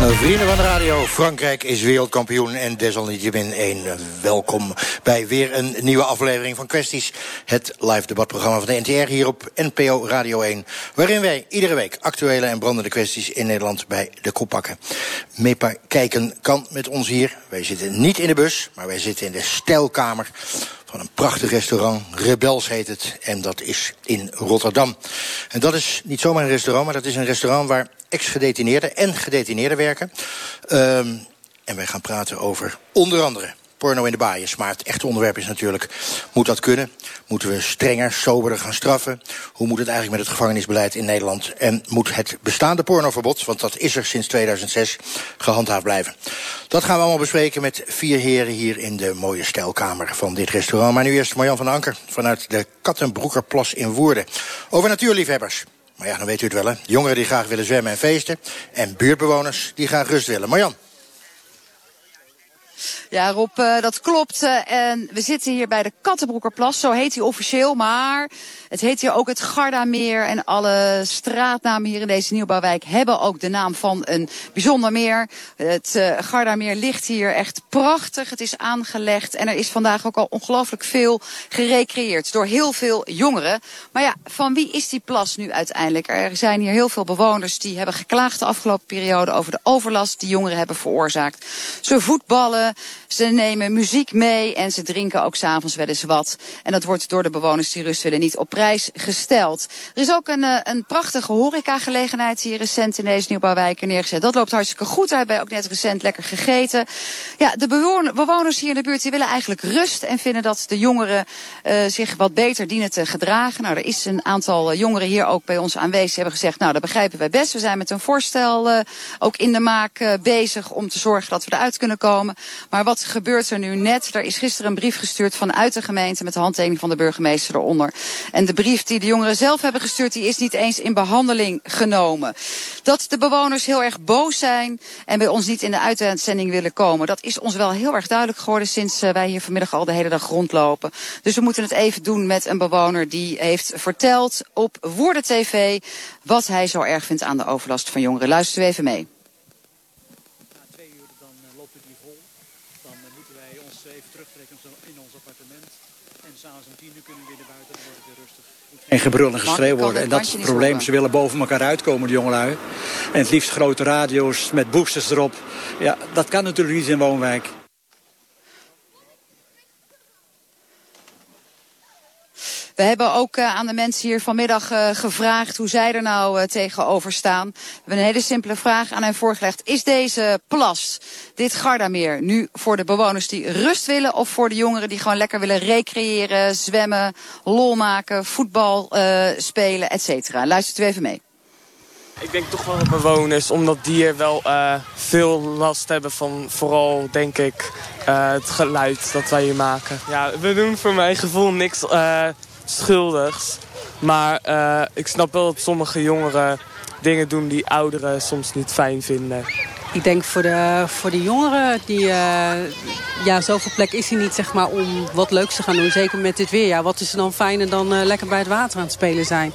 Vrienden van de radio, Frankrijk is wereldkampioen en desalniettemin een welkom bij weer een nieuwe aflevering van Kwesties. Het live debatprogramma van de NTR hier op NPO Radio 1. Waarin wij iedere week actuele en brandende kwesties in Nederland bij de kop pakken. Kijken kan met ons hier. Wij zitten niet in de bus, maar wij zitten in de stijlkamer van een prachtig restaurant. Rebels heet het. En dat is in Rotterdam. En dat is niet zomaar een restaurant, maar dat is een restaurant waar ex-gedetineerden en gedetineerden werken. Um, en wij gaan praten over onder andere porno in de baaiers. Maar het echte onderwerp is natuurlijk, moet dat kunnen? Moeten we strenger, soberder gaan straffen? Hoe moet het eigenlijk met het gevangenisbeleid in Nederland? En moet het bestaande pornoverbod, want dat is er sinds 2006, gehandhaafd blijven? Dat gaan we allemaal bespreken met vier heren hier in de mooie stijlkamer van dit restaurant. Maar nu eerst Marjan van Anker vanuit de Kattenbroekerplas in Woerden. Over natuurliefhebbers. Maar ja, dan weet u het wel, hè. Jongeren die graag willen zwemmen en feesten. En buurtbewoners die graag rust willen. Marjan. Ja, Rob, uh, dat klopt. Uh, en we zitten hier bij de Kattenbroekerplas. Zo heet hij officieel. Maar het heet hier ook het Gardameer. En alle straatnamen hier in deze nieuwbouwwijk hebben ook de naam van een bijzonder meer. Het uh, Gardameer ligt hier echt prachtig. Het is aangelegd. En er is vandaag ook al ongelooflijk veel gerecreëerd door heel veel jongeren. Maar ja, van wie is die plas nu uiteindelijk? Er zijn hier heel veel bewoners die hebben geklaagd de afgelopen periode over de overlast die jongeren hebben veroorzaakt. Ze voetballen. Ze nemen muziek mee en ze drinken ook s'avonds wel eens wat. En dat wordt door de bewoners die rust willen niet op prijs gesteld. Er is ook een, uh, een prachtige horecagelegenheid hier recent in deze nieuwbouwwijk neergezet. Dat loopt hartstikke goed. Daar hebben we ook net recent lekker gegeten. Ja, de bewoners hier in de buurt die willen eigenlijk rust en vinden dat de jongeren uh, zich wat beter dienen te gedragen. Nou, er is een aantal uh, jongeren hier ook bij ons aanwezig. hebben gezegd, nou, dat begrijpen wij best. We zijn met een voorstel ook in de maak bezig om te zorgen dat we eruit kunnen komen. Maar wat gebeurt er nu net? Er is gisteren een brief gestuurd vanuit de gemeente met de handtekening van de burgemeester eronder. En de brief die de jongeren zelf hebben gestuurd, die is niet eens in behandeling genomen. Dat de bewoners heel erg boos zijn en bij ons niet in de uitzending willen komen, dat is ons wel heel erg duidelijk geworden sinds uh, wij hier vanmiddag al de hele dag rondlopen. Dus we moeten het even doen met een bewoner die heeft verteld op Woorden TV wat hij zo erg vindt aan de overlast van jongeren. Luisteren we even mee. En gebrul en geschreeuw worden. En dat is het probleem. Ze willen boven elkaar uitkomen, de jongelui. En het liefst grote radio's met boosters erop. Ja, dat kan natuurlijk niet in woonwijk. We hebben ook uh, aan de mensen hier vanmiddag uh, gevraagd hoe zij er nou uh, tegenover staan. We hebben een hele simpele vraag aan hen voorgelegd. Is deze plas, dit Gardameer, nu voor de bewoners die rust willen... of voor de jongeren die gewoon lekker willen recreëren, zwemmen, lol maken... voetbal spelen, et cetera? Luistert u even mee. Ik denk toch wel de bewoners, omdat die er wel uh, veel last hebben van vooral, denk ik, uh, het geluid dat wij hier maken. Ja, we doen voor mijn gevoel niks uh, schuldigs. Maar uh, ik snap wel dat sommige jongeren dingen doen die ouderen soms niet fijn vinden. Ik denk voor de, voor de jongeren, die, uh, ja, zoveel plek is hier niet zeg maar, om wat leuks te gaan doen. Zeker met dit weer. Ja, wat is er dan fijner dan uh, lekker bij het water aan het spelen zijn.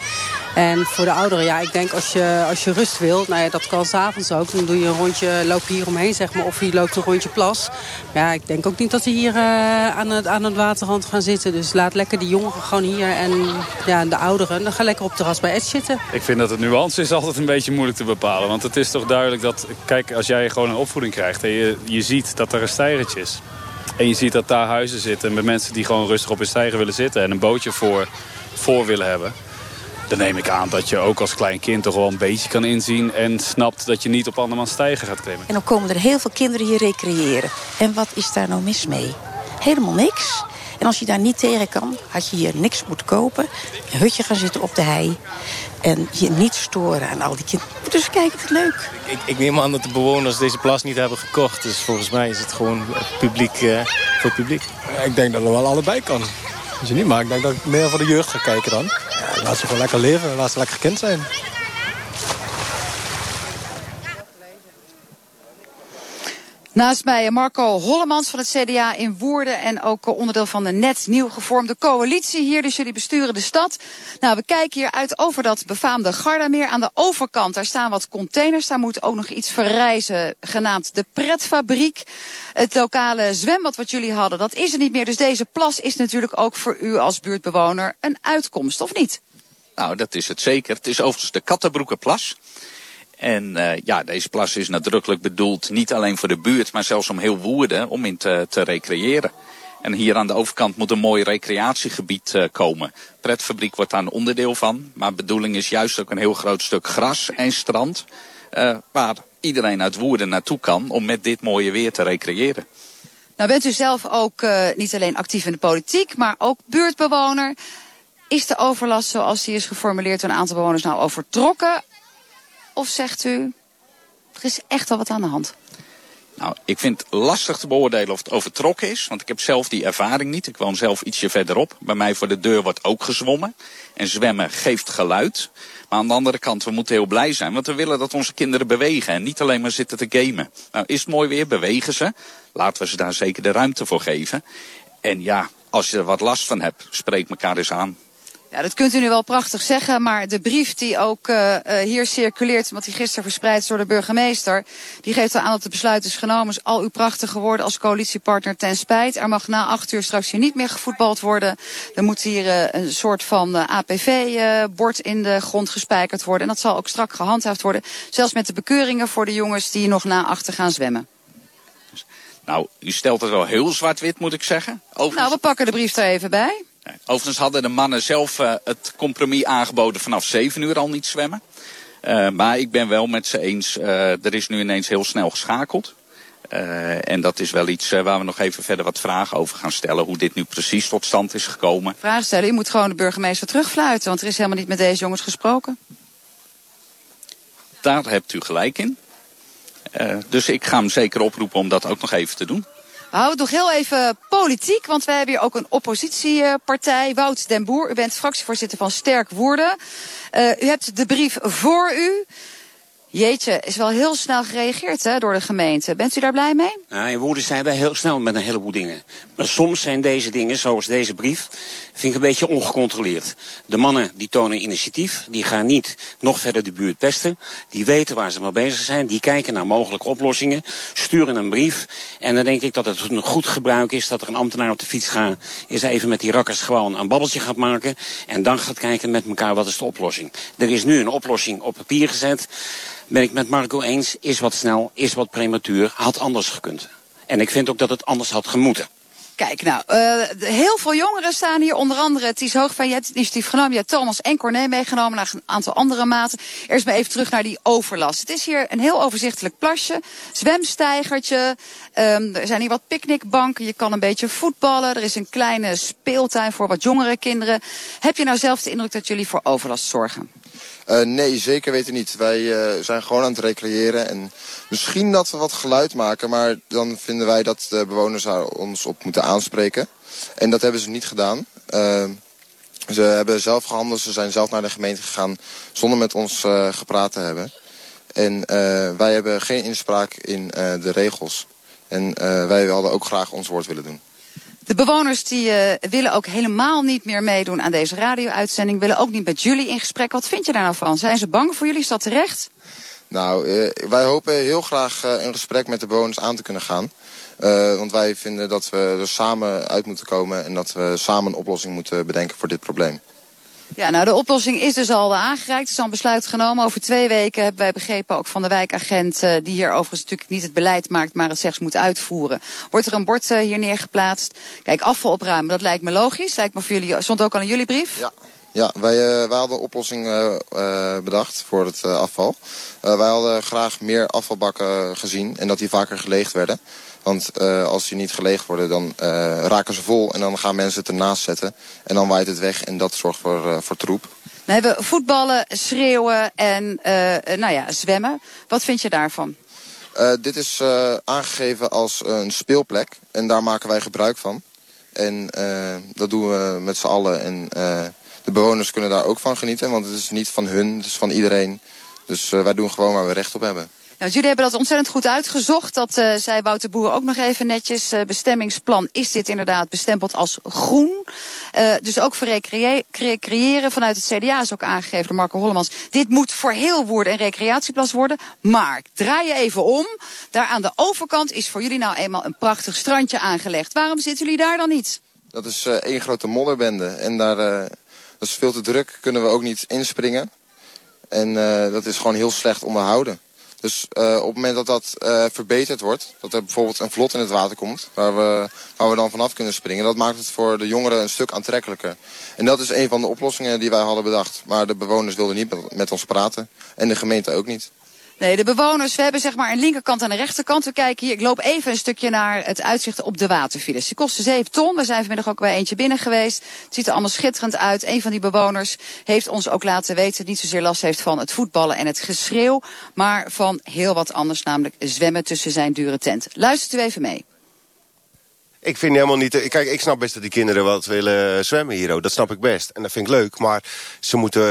En voor de ouderen, ja, ik denk als je, als je rust wilt, nou ja, dat kan s'avonds ook. Dan doe je een rondje, loop je hier omheen, zeg maar, of je loopt een rondje plas. Maar ja, ik denk ook niet dat ze hier uh, aan, het, aan het waterrand gaan zitten. Dus laat lekker die jongeren gewoon hier en ja, de ouderen, dan ga lekker op het terras bij Ed zitten. Ik vind dat het nuance is altijd een beetje moeilijk te bepalen. Want het is toch duidelijk dat, kijk, als jij gewoon een opvoeding krijgt en je, je ziet dat er een stijgertje is. En je ziet dat daar huizen zitten met mensen die gewoon rustig op een stijger willen zitten en een bootje voor, voor willen hebben dan neem ik aan dat je ook als klein kind toch wel een beetje kan inzien... en snapt dat je niet op andermans stijgen gaat klimmen. En dan komen er heel veel kinderen hier recreëren. En wat is daar nou mis mee? Helemaal niks. En als je daar niet tegen kan, had je hier niks moeten kopen. Een hutje gaan zitten op de hei. En je niet storen aan al die kinderen. Dus kijken, wat leuk. Ik, ik, neem aan dat de bewoners deze plas niet hebben gekocht. Dus volgens mij is het gewoon publiek uh, voor het publiek. Ik denk dat het wel allebei kan. Je niet maakt, denk ik dat ik meer voor de jeugd ga kijken dan. Laat ze gewoon lekker leven, laat ze lekker kind zijn. Naast mij Marco Hollemans van het CDA in Woerden en ook onderdeel van de net nieuw gevormde coalitie hier. Dus jullie besturen de stad. Nou, we kijken hier uit over dat befaamde Gardameer. Aan de overkant, daar staan wat containers. Daar moet ook nog iets verrijzen, genaamd de Pretfabriek. Het lokale zwembad wat jullie hadden, dat is er niet meer. Dus deze plas is natuurlijk ook voor u als buurtbewoner een uitkomst, of niet? Nou, dat is het zeker. Het is overigens de Kattenbroekenplas. En uh, ja, deze plas is nadrukkelijk bedoeld niet alleen voor de buurt, maar zelfs om heel Woerden om in te, te recreëren. En hier aan de overkant moet een mooi recreatiegebied uh, komen. Pretfabriek wordt daar een onderdeel van. Maar bedoeling is juist ook een heel groot stuk gras en strand. Uh, waar iedereen uit Woerden naartoe kan om met dit mooie weer te recreëren. Nou bent u zelf ook niet alleen actief in de politiek, maar ook buurtbewoner. Is de overlast zoals die is geformuleerd door een aantal bewoners nou overtrokken? Of zegt u, er is echt wel wat aan de hand? Nou, ik vind het lastig te beoordelen of het overtrokken is. Want ik heb zelf die ervaring niet. Ik woon zelf ietsje verderop. Bij mij voor de deur wordt ook gezwommen. En zwemmen geeft geluid. Maar aan de andere kant, we moeten heel blij zijn. Want we willen dat onze kinderen bewegen. En niet alleen maar zitten te gamen. Nou, is het mooi weer, bewegen ze. Laten we ze daar zeker de ruimte voor geven. En ja, als je er wat last van hebt, spreek elkaar eens aan. Ja, dat kunt u nu wel prachtig zeggen, maar de brief die ook uh, hier circuleert, wat die gisteren verspreid is door de burgemeester, die geeft aan dat het besluit is genomen, is al uw prachtige woorden als coalitiepartner ten spijt. Er mag na acht uur straks hier niet meer gevoetbald worden. Er moet hier uh, een soort van APV-bord in de grond gespijkerd worden. En dat zal ook strak gehandhaafd worden, zelfs met de bekeuringen voor de jongens die nog na achter gaan zwemmen. Nou, u stelt het wel heel zwart-wit, moet ik zeggen. Overigens... Nou, we pakken de brief er even bij. Overigens hadden de mannen zelf uh, het compromis aangeboden vanaf 7 uur al niet zwemmen. Uh, maar ik ben wel met ze eens, uh, er is nu ineens heel snel geschakeld. en dat is wel iets waar we nog even verder wat vragen over gaan stellen. Hoe dit nu precies tot stand is gekomen. Vragen stellen, u moet gewoon de burgemeester terugfluiten. Want er is helemaal niet met deze jongens gesproken. Daar hebt u gelijk in. dus ik ga hem zeker oproepen om dat ook nog even te doen. We houden nog heel even politiek, want we hebben hier ook een oppositiepartij. Wout den Boer, u bent fractievoorzitter van Sterk Woerden. Uh, u hebt de brief voor u. Jeetje, is wel heel snel gereageerd hè, door de gemeente. Bent u daar blij mee? Nou, in woorden zijn wij heel snel met een heleboel dingen. Maar soms zijn deze dingen, zoals deze brief, vind ik een beetje ongecontroleerd. De mannen die tonen initiatief, die gaan niet nog verder de buurt pesten. Die weten waar ze mee bezig zijn, die kijken naar mogelijke oplossingen, sturen een brief. En dan denk ik dat het een goed gebruik is dat er een ambtenaar op de fiets gaat, is even met die rakkers gewoon een babbeltje gaat maken. En dan gaat kijken met elkaar wat is de oplossing. Er is nu een oplossing op papier gezet ben ik met Marco eens, is wat snel, is wat prematuur, had anders gekund. En ik vind ook dat het anders had gemoeten. Kijk, nou, uh, heel veel jongeren staan hier. Onder andere Ties Hoogveen, je hebt het initiatief genomen. Je hebt Thomas en Corné meegenomen naar een aantal andere maten. Eerst maar even terug naar die overlast. Het is hier een heel overzichtelijk plasje. Zwemstijgertje. Um, er zijn hier wat picknickbanken. Je kan een beetje voetballen. Er is een kleine speeltuin voor wat jongere kinderen. Heb je nou zelf de indruk dat jullie voor overlast zorgen? Uh, nee, zeker weten niet. Wij uh, zijn gewoon aan het recreëren. En misschien dat we wat geluid maken, maar dan vinden wij dat de bewoners daar ons op moeten aanspreken. En dat hebben ze niet gedaan. Uh, ze hebben zelf gehandeld, ze zijn zelf naar de gemeente gegaan zonder met ons gepraat te hebben. En wij hebben geen inspraak in de regels. En wij hadden ook graag ons woord willen doen. De bewoners die uh, willen ook helemaal niet meer meedoen aan deze radio-uitzending. Willen ook niet met jullie in gesprek. Wat vind je daar nou van? Zijn ze bang voor jullie? Is dat terecht? Nou, uh, wij hopen heel graag uh, een gesprek met de bewoners aan te kunnen gaan. want wij vinden dat we er samen uit moeten komen en dat we samen een oplossing moeten bedenken voor dit probleem. Ja, nou de oplossing is dus al aangereikt. Er is al een besluit genomen. Over twee weken hebben wij begrepen ook van de wijkagent... Uh, die hier overigens natuurlijk niet het beleid maakt... maar het slechts moet uitvoeren. Wordt er een bord uh, hier neergeplaatst. Kijk, afval opruimen, dat lijkt me logisch. Lijkt me voor jullie, stond ook al in jullie brief? Ja. Ja, wij, uh, wij hadden oplossing bedacht voor het afval. wij hadden graag meer afvalbakken gezien en dat die vaker geleegd werden. Want uh, als die niet geleegd worden, dan uh, raken ze vol en dan gaan mensen het ernaast zetten. En dan waait het weg en dat zorgt voor, uh, voor troep. We hebben voetballen, schreeuwen en nou ja, zwemmen. Wat vind je daarvan? dit is aangegeven als een speelplek en daar maken wij gebruik van. En dat doen we met z'n allen en de bewoners kunnen daar ook van genieten. Want het is niet van hun, het is van iedereen. Dus wij doen gewoon waar we recht op hebben. Nou, jullie hebben dat ontzettend goed uitgezocht. Dat uh, zei Wouter Boer ook nog even netjes. Uh, bestemmingsplan is dit inderdaad bestempeld als groen. Uh, dus ook voor recreëren. Vanuit het CDA is ook aangegeven door Marco Hollemans. Dit moet voor heel Woerden een recreatieplas worden. Maar draai je even om. Daar aan de overkant is voor jullie nou eenmaal een prachtig strandje aangelegd. Waarom zitten jullie daar dan niet? Dat is één grote modderbende. En daar, dat is veel te druk. Kunnen we ook niet inspringen. En dat is gewoon heel slecht onderhouden. Dus uh, op het moment dat dat uh, verbeterd wordt, dat er bijvoorbeeld een vlot in het water komt, waar we, waar we dan vanaf kunnen springen, dat maakt het voor de jongeren een stuk aantrekkelijker. En dat is een van de oplossingen die wij hadden bedacht. Maar de bewoners wilden niet met ons praten en de gemeente ook niet. Nee, de bewoners, we hebben zeg maar een linkerkant en een rechterkant. We kijken hier, ik loop even een stukje naar het uitzicht op de waterfiles. Die kosten 7 ton. We zijn vanmiddag ook bij eentje binnen geweest. Het ziet er allemaal schitterend uit. Een van die bewoners heeft ons ook laten weten... dat niet zozeer last heeft van het voetballen en het geschreeuw... maar van heel wat anders, namelijk zwemmen tussen zijn dure tent. Luistert u even mee. Ik vind helemaal niet... Kijk, ik snap best dat die kinderen wat willen zwemmen hier. Dat snap ik best. En dat vind ik leuk. Maar ze moeten,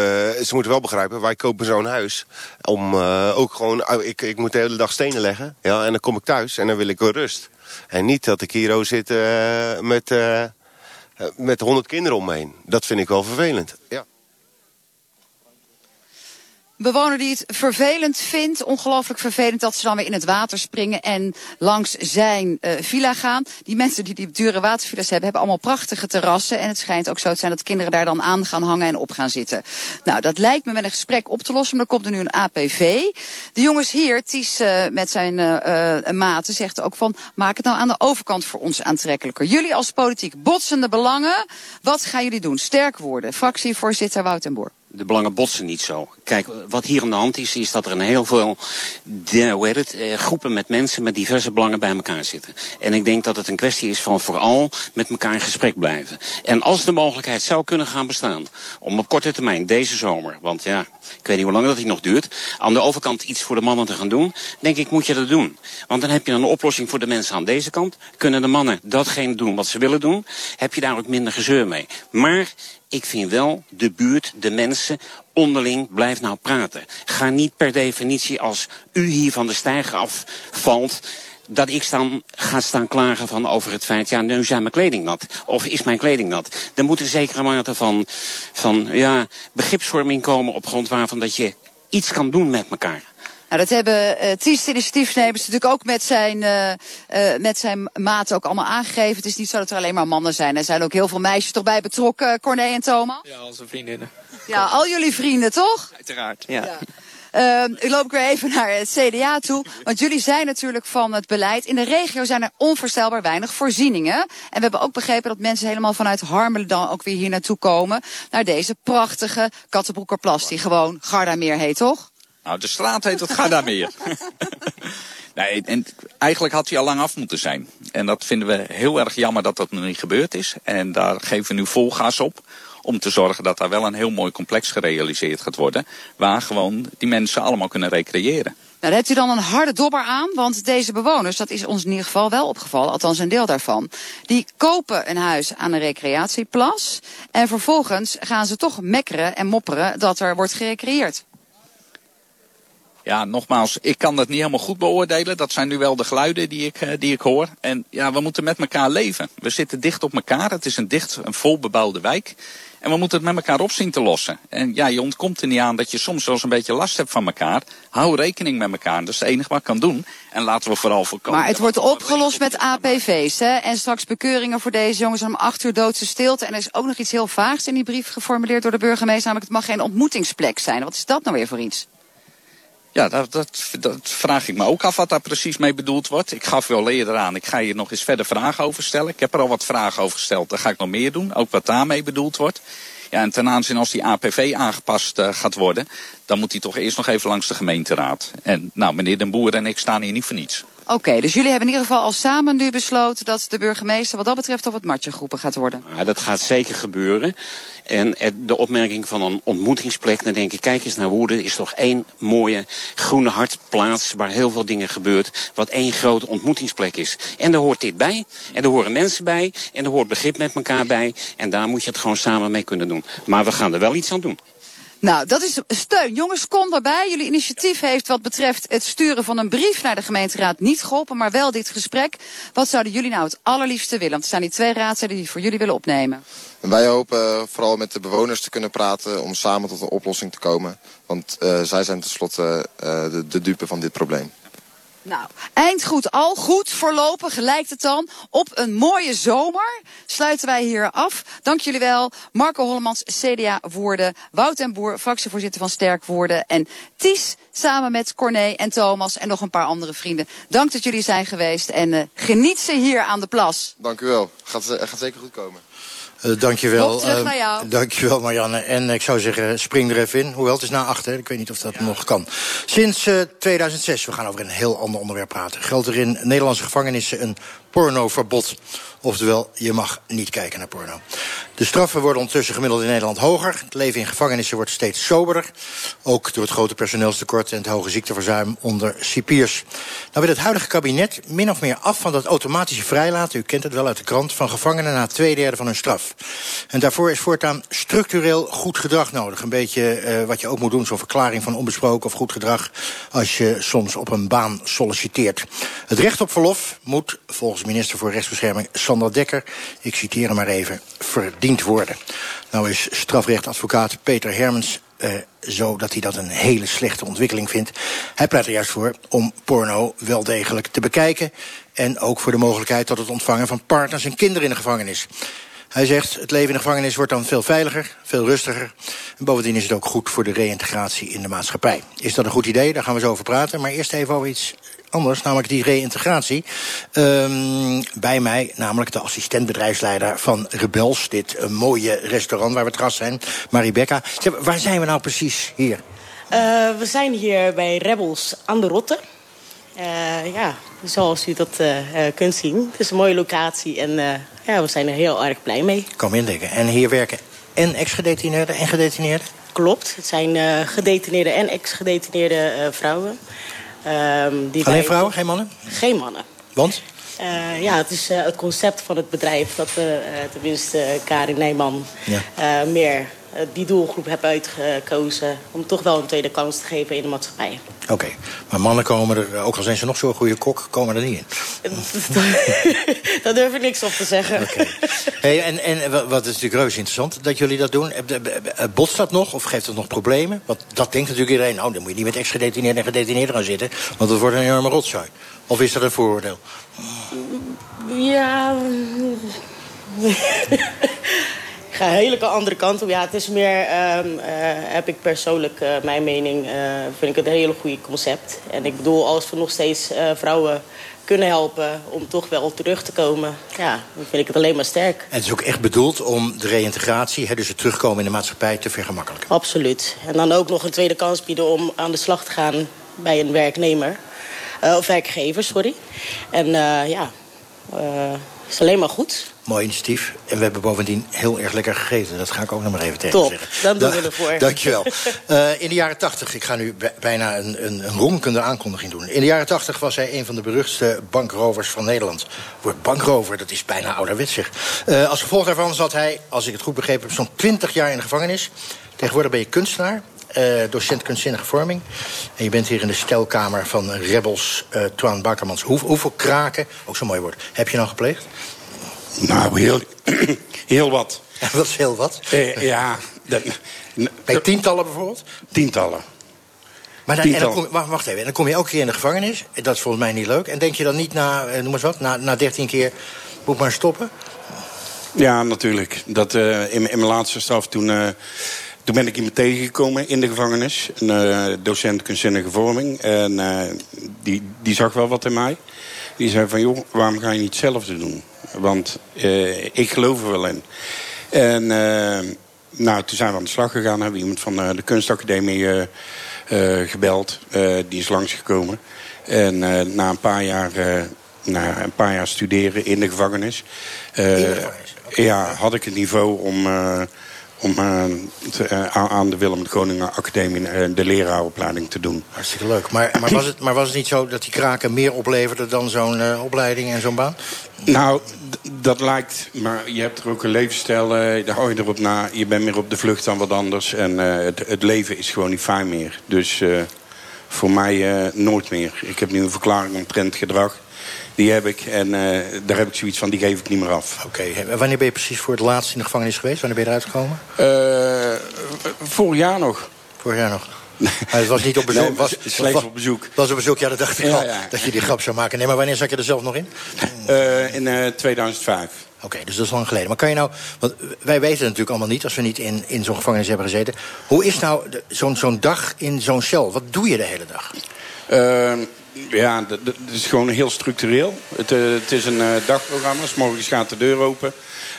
ze moeten wel begrijpen, wij kopen zo'n huis. Om uh, ook gewoon... Oh, ik, ik moet de hele dag stenen leggen. Ja, en dan kom ik thuis en dan wil ik wel rust. En niet dat ik hier zit uh, met, met honderd kinderen om me heen. Dat vind ik wel vervelend. Ja bewoner die het vervelend vindt, ongelooflijk vervelend dat ze dan weer in het water springen en langs zijn uh, villa gaan. Die mensen die die dure watervillas hebben, hebben allemaal prachtige terrassen. En het schijnt ook zo te zijn dat kinderen daar dan aan gaan hangen en op gaan zitten. Nou, dat lijkt me met een gesprek op te lossen, maar er komt er nu een APV. De jongens hier, Ties uh, met zijn uh, maten, zegt ook van, maak het nou aan de overkant voor ons aantrekkelijker. Jullie als politiek botsende belangen, wat gaan jullie doen? Sterk worden. Fractievoorzitter Wout Boer de belangen botsen niet zo. Kijk, wat hier aan de hand is, is dat er een heel veel hoe heet het, eh, groepen met mensen met diverse belangen bij elkaar zitten. En ik denk dat het een kwestie is van vooral met elkaar in gesprek blijven. En als de mogelijkheid zou kunnen gaan bestaan om op korte termijn deze zomer, want ja, ik weet niet hoe lang dat nog duurt, aan de overkant iets voor de mannen te gaan doen, denk ik moet je dat doen. Want dan heb je een oplossing voor de mensen aan deze kant. Kunnen de mannen datgene doen wat ze willen doen, heb je daar ook minder gezeur mee. Maar ik vind wel, de buurt, de mensen, onderling, blijf nou praten. Ga niet per definitie als u hier van de stijger afvalt dat ik dan ga staan klagen van over het feit... ja, nu zijn mijn kleding nat. Of is mijn kleding nat. Er moet een zekere mate van, van ja, begripsvorming komen... op grond waarvan dat je iets kan doen met elkaar. Nou, dat hebben uh, Ties initiatiefnemers natuurlijk ook met zijn, uh, uh, met zijn maat ook allemaal aangegeven. Het is niet zo dat er alleen maar mannen zijn. Er zijn ook heel veel meisjes toch bij betrokken, Corné en Thomas? Ja, onze vriendinnen. Ja, al jullie vrienden, toch? Uiteraard, ja. ja. Uh, ik loop weer even naar het CDA toe. Want jullie zijn natuurlijk van het beleid. In de regio zijn er onvoorstelbaar weinig voorzieningen. En we hebben ook begrepen dat mensen helemaal vanuit Harmelen dan ook weer hier naartoe komen. Naar deze prachtige Kattenbroekerplas die gewoon Gardameer heet, toch? Nou, de straat heet het Gardameer. nee, en eigenlijk had hij al lang af moeten zijn. En dat vinden we heel erg jammer dat dat nog niet gebeurd is. En daar geven we nu vol gas op. Om te zorgen dat daar wel een heel mooi complex gerealiseerd gaat worden. Waar gewoon die mensen allemaal kunnen recreëren. Nou, daar hebt u dan een harde dobber aan, want deze bewoners, dat is ons in ieder geval wel opgevallen, althans een deel daarvan, die kopen een huis aan een recreatieplas en vervolgens gaan ze toch mekkeren en mopperen dat er wordt gerecreëerd. Ja, nogmaals, ik kan dat niet helemaal goed beoordelen. Dat zijn nu wel de geluiden die ik, eh, die ik hoor. En ja, we moeten met elkaar leven. We zitten dicht op elkaar. Het is een dicht, een volbebouwde wijk. En we moeten het met elkaar op zien te lossen. En ja, je ontkomt er niet aan dat je soms wel eens een beetje last hebt van elkaar. Hou rekening met elkaar. Dat is het enige wat ik kan doen. En laten we vooral voorkomen. Maar het wordt opgelost met APV's, hè? En straks bekeuringen voor deze jongens om acht uur doodse stilte. En er is ook nog iets heel vaags in die brief geformuleerd door de burgemeester. Namelijk, het mag geen ontmoetingsplek zijn. Wat is dat nou weer voor iets? Ja, dat, dat, vraag ik me ook af wat daar precies mee bedoeld wordt. Ik gaf wel eerder aan, ik ga hier nog eens verder vragen over stellen. Ik heb er al wat vragen over gesteld, daar ga ik nog meer doen. Ook wat daarmee bedoeld wordt. Ja, en ten aanzien als die APV aangepast uh, gaat worden, dan moet hij toch eerst nog even langs de gemeenteraad. En nou, meneer Den Boer en ik staan hier niet voor niets. Oké, dus jullie hebben in ieder geval al samen nu besloten dat de burgemeester wat dat betreft op het matje groepen gaat worden. Ja, dat gaat zeker gebeuren. En de opmerking van een ontmoetingsplek, dan denk ik, kijk eens naar Woerden, is toch één mooie groene hartplaats waar heel veel dingen gebeurt, wat één grote ontmoetingsplek is. En daar hoort dit bij, en er horen mensen bij, en er hoort begrip met elkaar bij, en daar moet je het gewoon samen mee kunnen doen. Maar we gaan er wel iets aan doen. Nou, dat is steun. Jongens, kom daarbij. Jullie initiatief heeft wat betreft het sturen van een brief naar de gemeenteraad niet geholpen, maar wel dit gesprek. Wat zouden jullie nou het allerliefste willen? Want er staan die twee raadsleden die voor jullie willen opnemen. En wij hopen vooral met de bewoners te kunnen praten om samen tot een oplossing te komen. Want uh, zij zijn tenslotte uh, de, de dupe van dit probleem. Nou, eind goed, al goed. Voorlopig lijkt het dan op een mooie zomer. Sluiten wij hier af. Dank jullie wel. Marco Hollemans, CDA Woerden. Wout en Boer, fractievoorzitter van Sterk Woerden. En Ties, samen met Corné en Thomas en nog een paar andere vrienden. Dank dat jullie zijn geweest en uh, geniet ze hier aan de plas. Dank u wel. Gaat, gaat zeker goed komen. Uh, dankjewel. terug naar jou. Dankjewel Marianne. En ik zou zeggen, spring er even in. Hoewel, het is na achter. Ik weet niet of dat ja. nog kan. Sinds uh, 2006, we gaan over een heel ander onderwerp praten... geldt er in Nederlandse gevangenissen een pornoverbod. Oftewel, je mag niet kijken naar porno. De straffen worden ondertussen gemiddeld in Nederland hoger. Het leven in gevangenissen wordt steeds soberder. Ook door het grote personeelstekort en het hoge ziekteverzuim onder cipiers. Nou wil het huidige kabinet min of meer af van dat automatische vrijlaten... u kent het wel uit de krant, van gevangenen na twee derde van hun straf. En daarvoor is voortaan structureel goed gedrag nodig. Een beetje uh, wat je ook moet doen, zo'n verklaring van onbesproken of goed gedrag... als je soms op een baan solliciteert. Het recht op verlof moet, volgens minister voor Rechtsbescherming Sander Dekker... ik citeer hem maar even, verdiend worden. Nou is strafrechtadvocaat Peter Hermens uh, zo dat hij dat een hele slechte ontwikkeling vindt. Hij pleit er juist voor om porno wel degelijk te bekijken... en ook voor de mogelijkheid tot het ontvangen van partners en kinderen in de gevangenis. Hij zegt, het leven in de gevangenis wordt dan veel veiliger, veel rustiger. En bovendien is het ook goed voor de reïntegratie in de maatschappij. Is dat een goed idee? Daar gaan we zo over praten. Maar eerst even over iets anders, namelijk die reïntegratie. Um, bij mij, namelijk de assistent-bedrijfsleider van Rebels. Dit uh, mooie restaurant waar we gast zijn, Maribekka. Waar zijn we nou precies hier? Uh, we zijn hier bij Rebels aan de Rotte. Uh, ja, zoals u dat uh, kunt zien. Het is een mooie locatie en ja, we zijn er heel erg blij mee. Kom indenken. En hier werken en ex-gedetineerden en gedetineerden? Klopt. Het zijn gedetineerde en ex-gedetineerde vrouwen. Um, die Alleen vrouwen, geen mannen? Geen mannen. Want? Uh, ja, het is uh, het concept van het bedrijf dat we, uh, tenminste Karin Nijman, ja. meer die doelgroep hebben uitgekozen om toch wel een tweede kans te geven in de maatschappij. Oké, okay. maar mannen komen er, ook al zijn ze nog zo'n goede kok, komen er niet in. Daar durf ik niks op te zeggen. Okay. Hey, en, en wat is natuurlijk reuze interessant dat jullie dat doen. Botst dat nog of geeft dat nog problemen? Want dat denkt natuurlijk iedereen, nou dan moet je niet met ex-gedetineerden en gedetineerden gaan zitten, want dat wordt een enorme rotzooi. Of is dat een vooroordeel? Ja. Ik ga een hele andere kant op. Ja, het is meer, um, uh, heb ik persoonlijk uh, mijn mening, uh, vind ik het een hele goede concept. En ik bedoel, als we nog steeds vrouwen kunnen helpen om toch wel terug te komen, ja, dan vind ik het alleen maar sterk. En het is ook echt bedoeld om de reïntegratie, hè, dus het terugkomen in de maatschappij, te vergemakkelijken? Absoluut. En dan ook nog een tweede kans bieden om aan de slag te gaan bij een werknemer. of werkgever, sorry. En ja, is alleen maar goed. Mooi initiatief. En we hebben bovendien heel erg lekker gegeten. Dat ga ik ook nog maar even tegen Top, zeggen. dan doen we ervoor. Dankjewel. uh, in de jaren tachtig, ik ga nu bijna een, een, een ronkende aankondiging doen. In de jaren tachtig was hij een van de beruchtste bankrovers van Nederland. Woord bankrover, dat is bijna ouderwets zeg. Uh, als gevolg daarvan zat hij, als ik het goed begrepen heb... zo'n twintig jaar in de gevangenis. Tegenwoordig ben je kunstenaar. Uh, docent kunstzinnige vorming. En je bent hier in de stelkamer van Rebels uh, Twan Bakkermans. Hoe, hoeveel kraken, ook zo'n mooi woord, heb je nou gepleegd? Nou, heel, heel wat. Wat is heel wat? Eh, ja. Dat, Bij tientallen bijvoorbeeld? Tientallen. Maar dan. En dan kom, wacht even, en dan kom je elke keer in de gevangenis. Dat is volgens mij niet leuk. En denk je dan niet na, noem eens wat, na, na 13 keer, moet maar stoppen? Ja, natuurlijk. Dat, uh, in, in, mijn laatste straf toen... Uh, toen ben ik iemand tegengekomen in de gevangenis. Een uh, docent kunstzinnige vorming. En die, die zag wel wat in mij. Die zei van, joh, waarom ga je niet hetzelfde doen? Want uh, ik geloof er wel in. En nou, toen zijn we aan de slag gegaan. Hebben we iemand van de kunstacademie gebeld. die is langsgekomen. En na een paar jaar... na een paar jaar studeren in de gevangenis. in de gevangenis? Okay. Ja, had ik het niveau om, om eh, te- eh, aan- de Willem de Koning Academie eh, de leraaropleiding te doen. Hartstikke leuk. Maar, maar, was het, maar was het niet zo dat die kraken meer opleverden dan zo'n opleiding en zo'n baan? Nou, dat lijkt, maar je hebt er ook een levensstijl, eh, daar hou je erop na. Je bent meer op de vlucht dan wat anders. En het, het leven is gewoon niet fijn meer. Dus voor mij nooit meer. Ik heb nu een verklaring omtrent gedrag. Die heb ik en eh, daar heb ik zoiets van, die geef ik niet meer af. Oké, wanneer ben je precies voor het laatst in de gevangenis geweest? Wanneer ben je eruit gekomen? Eh, vorig jaar nog. Vorig jaar nog? Maar het was niet op bezoek. Nee, was, slechts was- op bezoek. was op bezoek, ja, dat dacht ik Ja, al. ja. Dat je die grap zou maken. Nee, maar wanneer zat je er zelf nog in? In eh, 2005. Oké, dus dat is lang geleden. Maar kan je nou, want wij weten het natuurlijk allemaal niet... als we niet in, in zo'n gevangenis hebben gezeten. Hoe is nou zo'n zo'n dag in zo'n cel? Wat doe je de hele dag? Eh, ja, het is gewoon heel structureel. Het, eh, het is een eh, dagprogramma. S morgens gaat de deur open.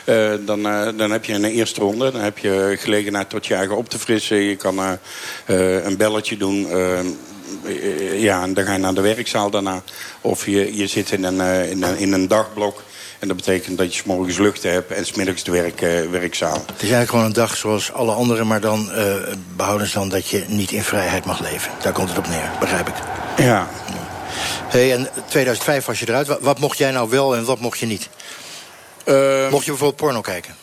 Eh, dan, dan heb je een eerste ronde. Dan heb je gelegenheid tot je eigen op te frissen. Je kan een belletje doen. Ja, en dan ga je naar de werkzaal daarna. Of je, je zit in een, in, een, in een dagblok. En dat betekent dat je 's morgens lucht hebt en smiddags de werk, werkzaal. Het is eigenlijk gewoon een dag zoals alle anderen... maar dan eh behouden ze dan dat je niet in vrijheid mag leven. Daar komt het op neer, begrijp ik. Ja. Hey, en 2005 was je eruit. Wat, wat mocht jij nou wel en wat mocht je niet? mocht je bijvoorbeeld porno kijken?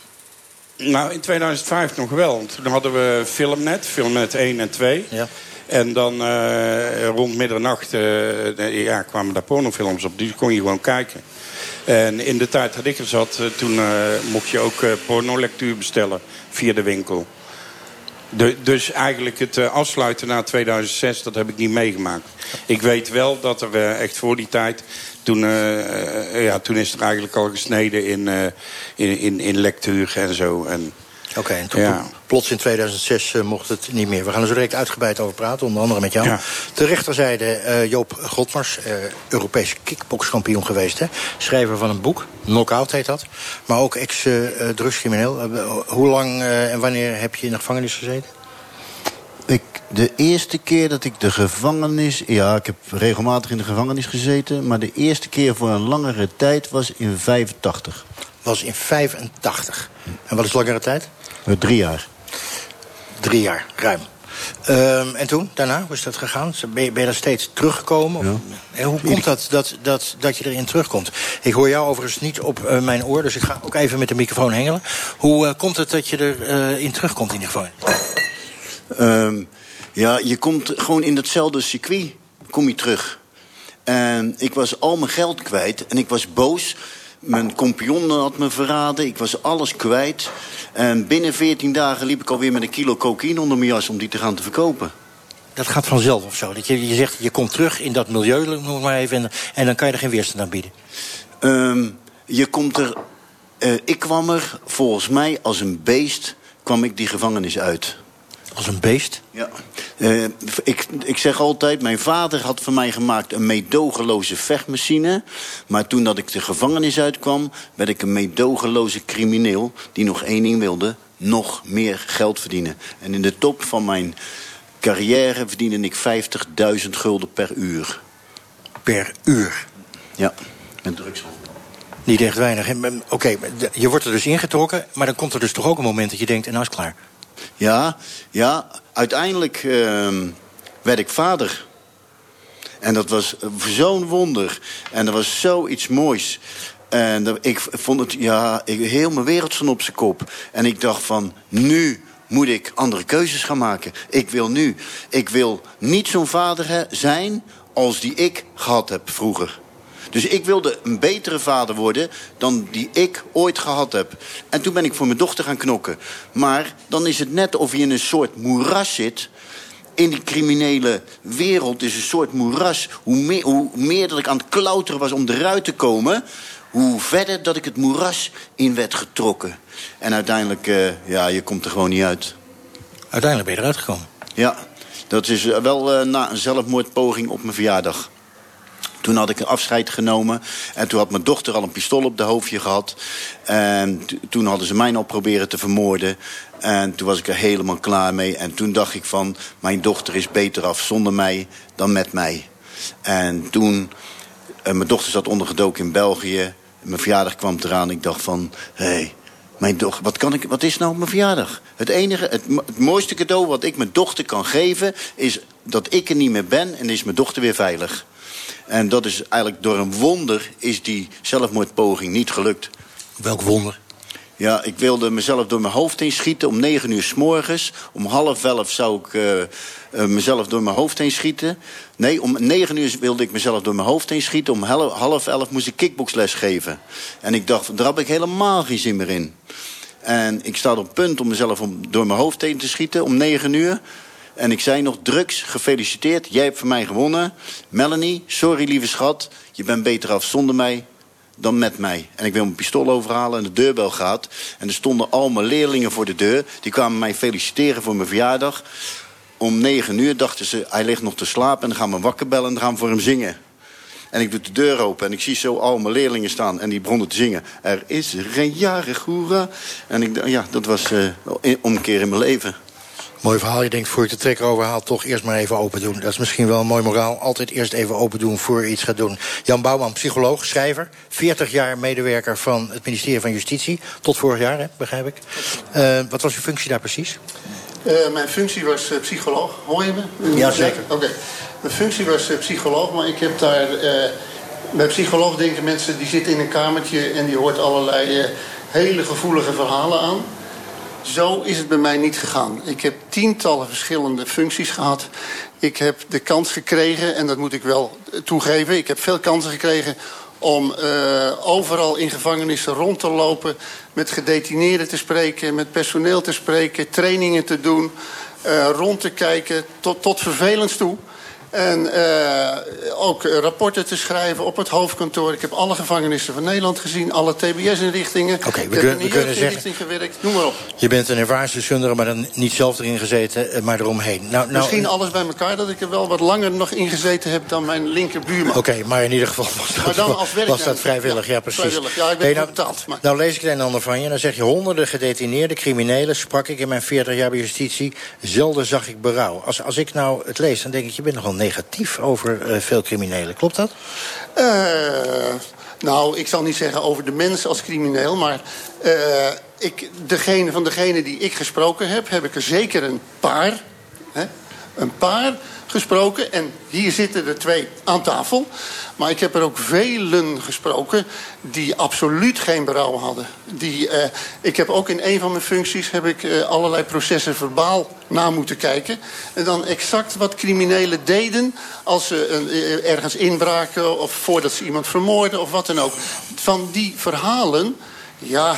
Nou, in 2005 nog wel. Want Toen hadden we Filmnet, Filmnet 1 en 2. Ja. En dan eh, rond middernacht eh, ja, kwamen daar pornofilms op. Die kon je gewoon kijken. En in de tijd dat ik er zat, eh, toen mocht je ook pornolectuur bestellen via de winkel. De, dus eigenlijk het eh, afsluiten na 2006, dat heb ik niet meegemaakt. Ik weet wel dat er eh, echt voor die tijd... Toen, eh, ja, toen is er eigenlijk al gesneden in, in, in, in lectuur en zo. En, Oké, en toen Ja. Plots in 2006 eh, mocht het niet meer. We gaan er zo direct uitgebreid over praten, onder andere met jou. Ja. De rechterzijde eh, Joop Godmars, eh Europees kickbokskampioen geweest. Hè? Schrijver van een boek, Knockout heet dat. Maar ook ex-drugscrimineel. hoe lang en wanneer heb je in de gevangenis gezeten? Ik, de eerste keer dat ik de gevangenis... Ja, ik heb regelmatig in de gevangenis gezeten... maar de eerste keer voor een langere tijd was in 85. Was in 85. En wat is langere tijd? Drie jaar. Drie jaar, ruim. Ehm, en toen, daarna, hoe is dat gegaan? Ben je, ben je daar steeds teruggekomen? En hoe komt dat, dat, dat dat je erin terugkomt? Ik hoor jou overigens niet op eh, mijn oor, dus ik ga ook even met de microfoon hengelen. Hoe eh, komt het dat je erin in terugkomt in de gevangenis? Ehm, ja, je komt gewoon in datzelfde circuit kom je terug. En ik was al mijn geld kwijt en ik was boos. Mijn compagnon had me verraden, ik was alles kwijt. En binnen 14 dagen liep ik alweer met een kilo cocaïne onder mijn jas... om die te gaan te verkopen. Dat gaat vanzelf of zo? Dat je, je zegt, je komt terug in dat milieu, noem het maar even... en, en dan kan je er geen weerstand aan bieden. Ehm, je komt er... eh, ik kwam er volgens mij als een beest kwam ik die gevangenis uit. Als een beest? Ja. Eh, ik, ik zeg altijd, mijn vader had van mij gemaakt een meedogenloze vechtmachine. Maar toen dat ik de gevangenis uitkwam, werd ik een meedogenloze crimineel... die nog één ding wilde, nog meer geld verdienen. En in de top van mijn carrière verdiende ik 50.000 gulden per uur. Per uur? Ja, met drugshandel. Niet echt weinig. Oké, je wordt er dus ingetrokken... maar dan komt er dus toch ook een moment dat je denkt, en nou is het klaar. Ja, ja uiteindelijk ehm, werd ik vader. En dat was zo'n wonder. En dat was zoiets moois. En ik vond het, ja, ik, heel mijn wereld stond op zijn kop. En ik dacht van, nu moet ik andere keuzes gaan maken. Ik wil nu, ik wil niet zo'n vader zijn als die ik gehad heb vroeger. Dus ik wilde een betere vader worden dan die ik ooit gehad heb. En toen ben ik voor mijn dochter gaan knokken. Maar dan is het net of je in een soort moeras zit. In die criminele wereld is een soort moeras. Hoe meer, hoe meer dat ik aan het klauteren was om eruit te komen... hoe verder dat ik het moeras in werd getrokken. En uiteindelijk, eh, ja, je komt er gewoon niet uit. Uiteindelijk ben je eruit gekomen. Ja, dat is eh, wel eh, na een zelfmoordpoging op mijn verjaardag. Toen had ik een afscheid genomen. En toen had mijn dochter al een pistool op de hoofdje gehad. En toen hadden ze mij al proberen te vermoorden. En toen was ik er helemaal klaar mee. En toen dacht ik van, mijn dochter is beter af zonder mij dan met mij. En toen, eh, mijn dochter zat ondergedoken in België. Mijn verjaardag kwam eraan. Ik dacht van, hé, hey, Mijn dochter, wat, kan ik, wat is nou mijn verjaardag? Het enige, het, het mooiste cadeau wat ik mijn dochter kan geven... is dat ik er niet meer ben en is mijn dochter weer veilig. En dat is eigenlijk door een wonder is die zelfmoordpoging niet gelukt. Welk wonder? Ja, ik wilde mezelf door mijn hoofd heen schieten om negen uur s morgens. Om half elf zou ik uh, uh, mezelf door mijn hoofd heen schieten. Nee, om negen uur wilde ik mezelf door mijn hoofd heen schieten. Om half elf moest ik kickboxles geven. En ik dacht, daar heb ik helemaal geen zin meer in. En ik sta op punt om mezelf om, door mijn hoofd heen te schieten om negen uur. En ik zei nog, drugs, gefeliciteerd, jij hebt voor mij gewonnen. Melanie, sorry lieve schat, je bent beter af zonder mij dan met mij. En ik wil mijn pistool overhalen en de deurbel gaat. En er stonden al mijn leerlingen voor de deur. Die kwamen mij feliciteren voor mijn verjaardag. Om negen uur dachten ze, hij ligt nog te slapen... en dan gaan we wakker bellen en dan gaan we voor hem zingen. En ik doe de deur open en ik zie zo al mijn leerlingen staan. En die begonnen te zingen. Er is er een jarig hoera. En ik, ja, dat was uh, omkeer in mijn leven. Mooi verhaal. Je denkt, voor je de trekker overhaalt, toch eerst maar even open doen. Dat is misschien wel een mooi moraal. Altijd eerst even open doen voor je iets gaat doen. Jan Bouwman, psycholoog, schrijver. 40 jaar medewerker van het ministerie van Justitie. Tot vorig jaar, hè, begrijp ik. Uh, wat was uw functie daar precies? Uh, mijn functie was uh, psycholoog. Hoor je me? Ja, zeker. Oké. Okay. Mijn functie was psycholoog, maar ik heb daar... bij psycholoog denken mensen, die zitten in een kamertje... en die hoort allerlei hele gevoelige verhalen aan... Zo is het bij mij niet gegaan. Ik heb tientallen verschillende functies gehad. Ik heb de kans gekregen, en dat moet ik wel toegeven... ik heb veel kansen gekregen om uh, overal in gevangenissen rond te lopen... met gedetineerden te spreken, met personeel te spreken... trainingen te doen, uh, rond te kijken, tot, tot vervelend toe... En uh, ook rapporten te schrijven op het hoofdkantoor. Ik heb alle gevangenissen van Nederland gezien. Alle TBS-inrichtingen. Oké, okay, we, kun, we kunnen zeggen... gewerkt. Noem maar op. Je bent een ervaringsdeskundige, maar dan niet zelf erin gezeten, eh, maar eromheen. Nou, nou, Misschien alles bij elkaar dat ik er wel wat langer nog in gezeten heb... dan mijn linkerbuurman. Oké, okay, maar in ieder geval was dat, maar dan als was dat vrijwillig. Ja, ja precies. Vrijwillig. Ja, ik ben hey, nou, betaald. Maar... Nou lees ik het een en ander van je. Dan zeg je honderden gedetineerde criminelen... sprak ik in mijn 40 jaar bij justitie. Zelden zag ik berouw. Als, als ik nou het lees, dan denk ik... je bent nogal negatief over uh, veel criminelen. Klopt dat? Uh, nou, ik zal niet zeggen over de mens als crimineel... maar uh, ik, degene, van degene die ik gesproken heb... heb ik er zeker een paar... Hè, een paar gesproken. En hier zitten er twee aan tafel. Maar ik heb er ook velen gesproken die absoluut geen berouw hadden. Die, uh, ik heb ook in een van mijn functies heb ik, uh, allerlei processen verbaal na moeten kijken. En dan exact wat criminelen deden als ze uh, ergens inbraken... of voordat ze iemand vermoorden of wat dan ook. Van die verhalen, ja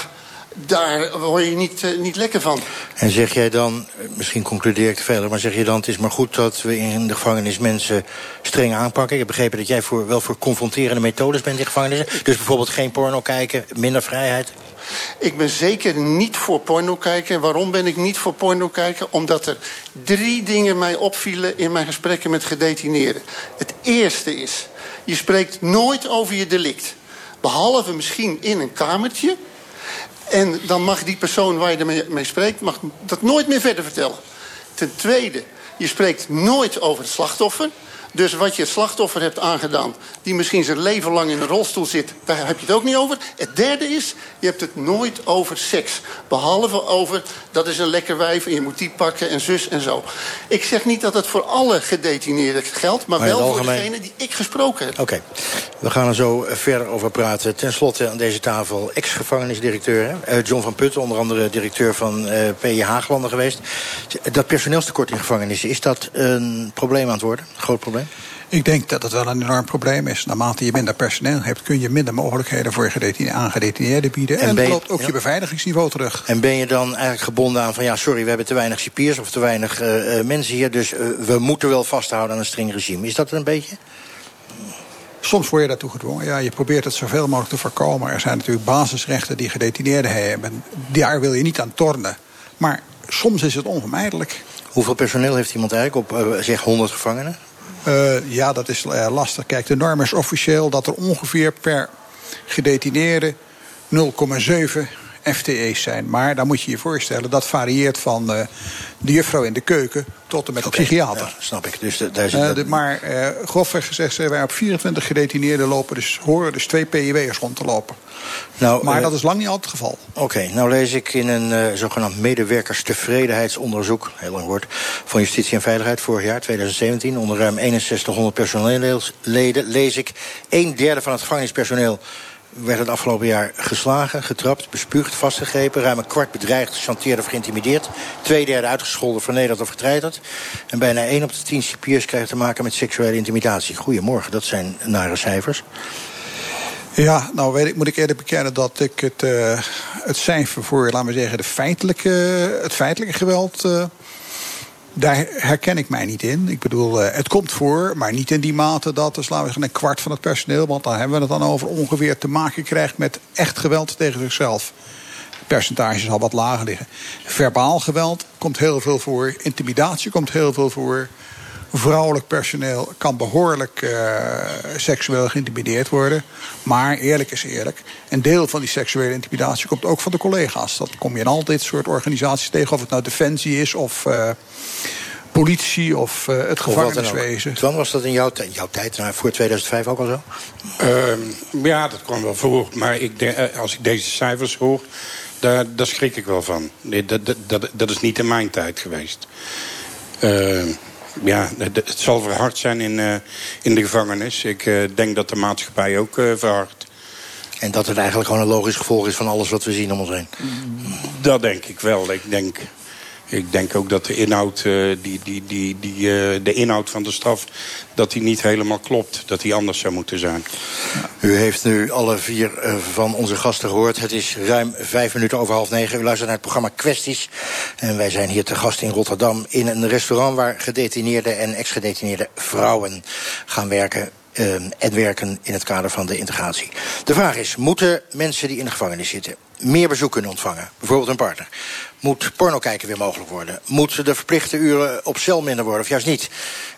daar word je niet, uh, niet lekker van. En zeg jij dan, misschien concludeer ik te veel... maar zeg je dan, het is maar goed dat we in de gevangenis mensen streng aanpakken? Ik heb begrepen dat jij voor, wel voor confronterende methodes bent in gevangenissen. Dus bijvoorbeeld geen porno kijken, minder vrijheid? Ik ben zeker niet voor porno kijken. Waarom ben ik niet voor porno kijken? Omdat er drie dingen mij opvielen in mijn gesprekken met gedetineerden. Het eerste is, je spreekt nooit over je delict. Behalve misschien in een kamertje... En dan mag die persoon waar je ermee mee spreekt... mag dat nooit meer verder vertellen. Ten tweede, je spreekt nooit over het slachtoffer. Dus wat je het slachtoffer hebt aangedaan... die misschien zijn leven lang in een rolstoel zit... daar heb je het ook niet over. Het derde is, je hebt het nooit over seks. Behalve over, dat is een lekker wijf... en je moet die pakken en zus en zo. Ik zeg niet dat het voor alle gedetineerden geldt... maar, maar wel algemeen... voor degene die ik gesproken heb. Oké, okay. we gaan er zo verder over praten. Ten slotte aan deze tafel ex-gevangenisdirecteur... John van Putten, onder andere directeur van uh, PJ Haaglanden geweest. Dat personeelstekort in gevangenissen... is dat een probleem aan het worden? Een groot probleem? Ik denk dat het wel een enorm probleem is. Naarmate je minder personeel hebt, kun je minder mogelijkheden voor je aan gedetineerden bieden. En, en loopt ook ja. je beveiligingsniveau terug. En ben je dan eigenlijk gebonden aan van ja, sorry, we hebben te weinig cipiers of te weinig uh, mensen hier. Dus uh, we moeten wel vasthouden aan een streng regime. Is dat een beetje? Soms word je daartoe gedwongen. Ja, je probeert het zoveel mogelijk te voorkomen. Er zijn natuurlijk basisrechten die gedetineerden hebben. Daar wil je niet aan tornen. Maar soms is het onvermijdelijk. Hoeveel personeel heeft iemand eigenlijk op, uh, zeg, 100 gevangenen? Uh, ja, dat is uh, lastig. Kijk, de norm is officieel dat er ongeveer per gedetineerde 0,7 FTE's zijn. Maar dan moet je je voorstellen, dat varieert van uh, de juffrouw in de keuken tot en met de psychiater. Ja, snap ik. Dus de, daar zit uh, de, maar uh, grofweg gezegd zijn wij op 24 gedetineerden lopen, dus horen dus twee PIW'ers rond te lopen. Nou, maar dat is lang niet altijd het geval. Oké, okay, nou lees ik in een zogenaamd medewerkerstevredenheidsonderzoek, heel lang woord, van Justitie en Veiligheid vorig jaar, 2017, onder ruim 6100 personeelleden, lees ik een derde van het gevangenispersoneel werd het afgelopen jaar geslagen, getrapt, bespuugd, vastgegrepen. Ruim een kwart bedreigd, gechanteerd of geïntimideerd. Twee derde uitgescholden, vernederd of getreiterd. En bijna één op de tien cipiers krijgt te maken met seksuele intimidatie. Goedemorgen, dat zijn nare cijfers. Ja, nou weet ik, moet ik eerder bekennen dat ik het, uh, het cijfer voor, laten we zeggen, de feitelijke, het feitelijke geweld. Uh, daar herken ik mij niet in. Ik bedoel, uh, het komt voor, maar niet in die mate dat dus, laten we een kwart van het personeel, want dan hebben we het dan over ongeveer te maken krijgt met echt geweld tegen zichzelf. Het percentage zal wat lager liggen. Verbaal geweld komt heel veel voor, intimidatie komt heel veel voor. Vrouwelijk personeel kan behoorlijk uh, seksueel geïntimideerd worden. Maar eerlijk is eerlijk, een deel van die seksuele intimidatie komt ook van de collega's. Dat kom je in al dit soort organisaties tegen, of het nou defensie is of uh, politie of uh, het gevangeniswezen. Twan, was dat in jouw, jouw tijd, nou, voor 2005 ook al zo? Uh, ja, dat kwam wel voor. Maar ik denk, als ik deze cijfers hoor, daar, daar schrik ik wel van. Nee, dat, dat, dat, dat is niet in mijn tijd geweest. Uh, ja, het zal verhard zijn in, uh, in de gevangenis. Ik uh, denk dat de maatschappij ook uh, verhardt. En dat het eigenlijk gewoon een logisch gevolg is van alles wat we zien om ons heen. Dat denk ik wel. Ik denk, ik denk ook dat de inhoud, die, die, die, die, de inhoud van de straf... dat die niet helemaal klopt. Dat die anders zou moeten zijn. U heeft nu alle vier van onze gasten gehoord. Het is ruim vijf minuten over half negen. U luistert naar het programma Kwesties. En wij zijn hier te gast in Rotterdam... in een restaurant waar gedetineerde en ex-gedetineerde vrouwen gaan werken en werken in het kader van de integratie. De vraag is, moeten mensen die in de gevangenis zitten... meer bezoek kunnen ontvangen? Bijvoorbeeld een partner. Moet porno kijken weer mogelijk worden? Moeten de verplichte uren op cel minder worden of juist niet?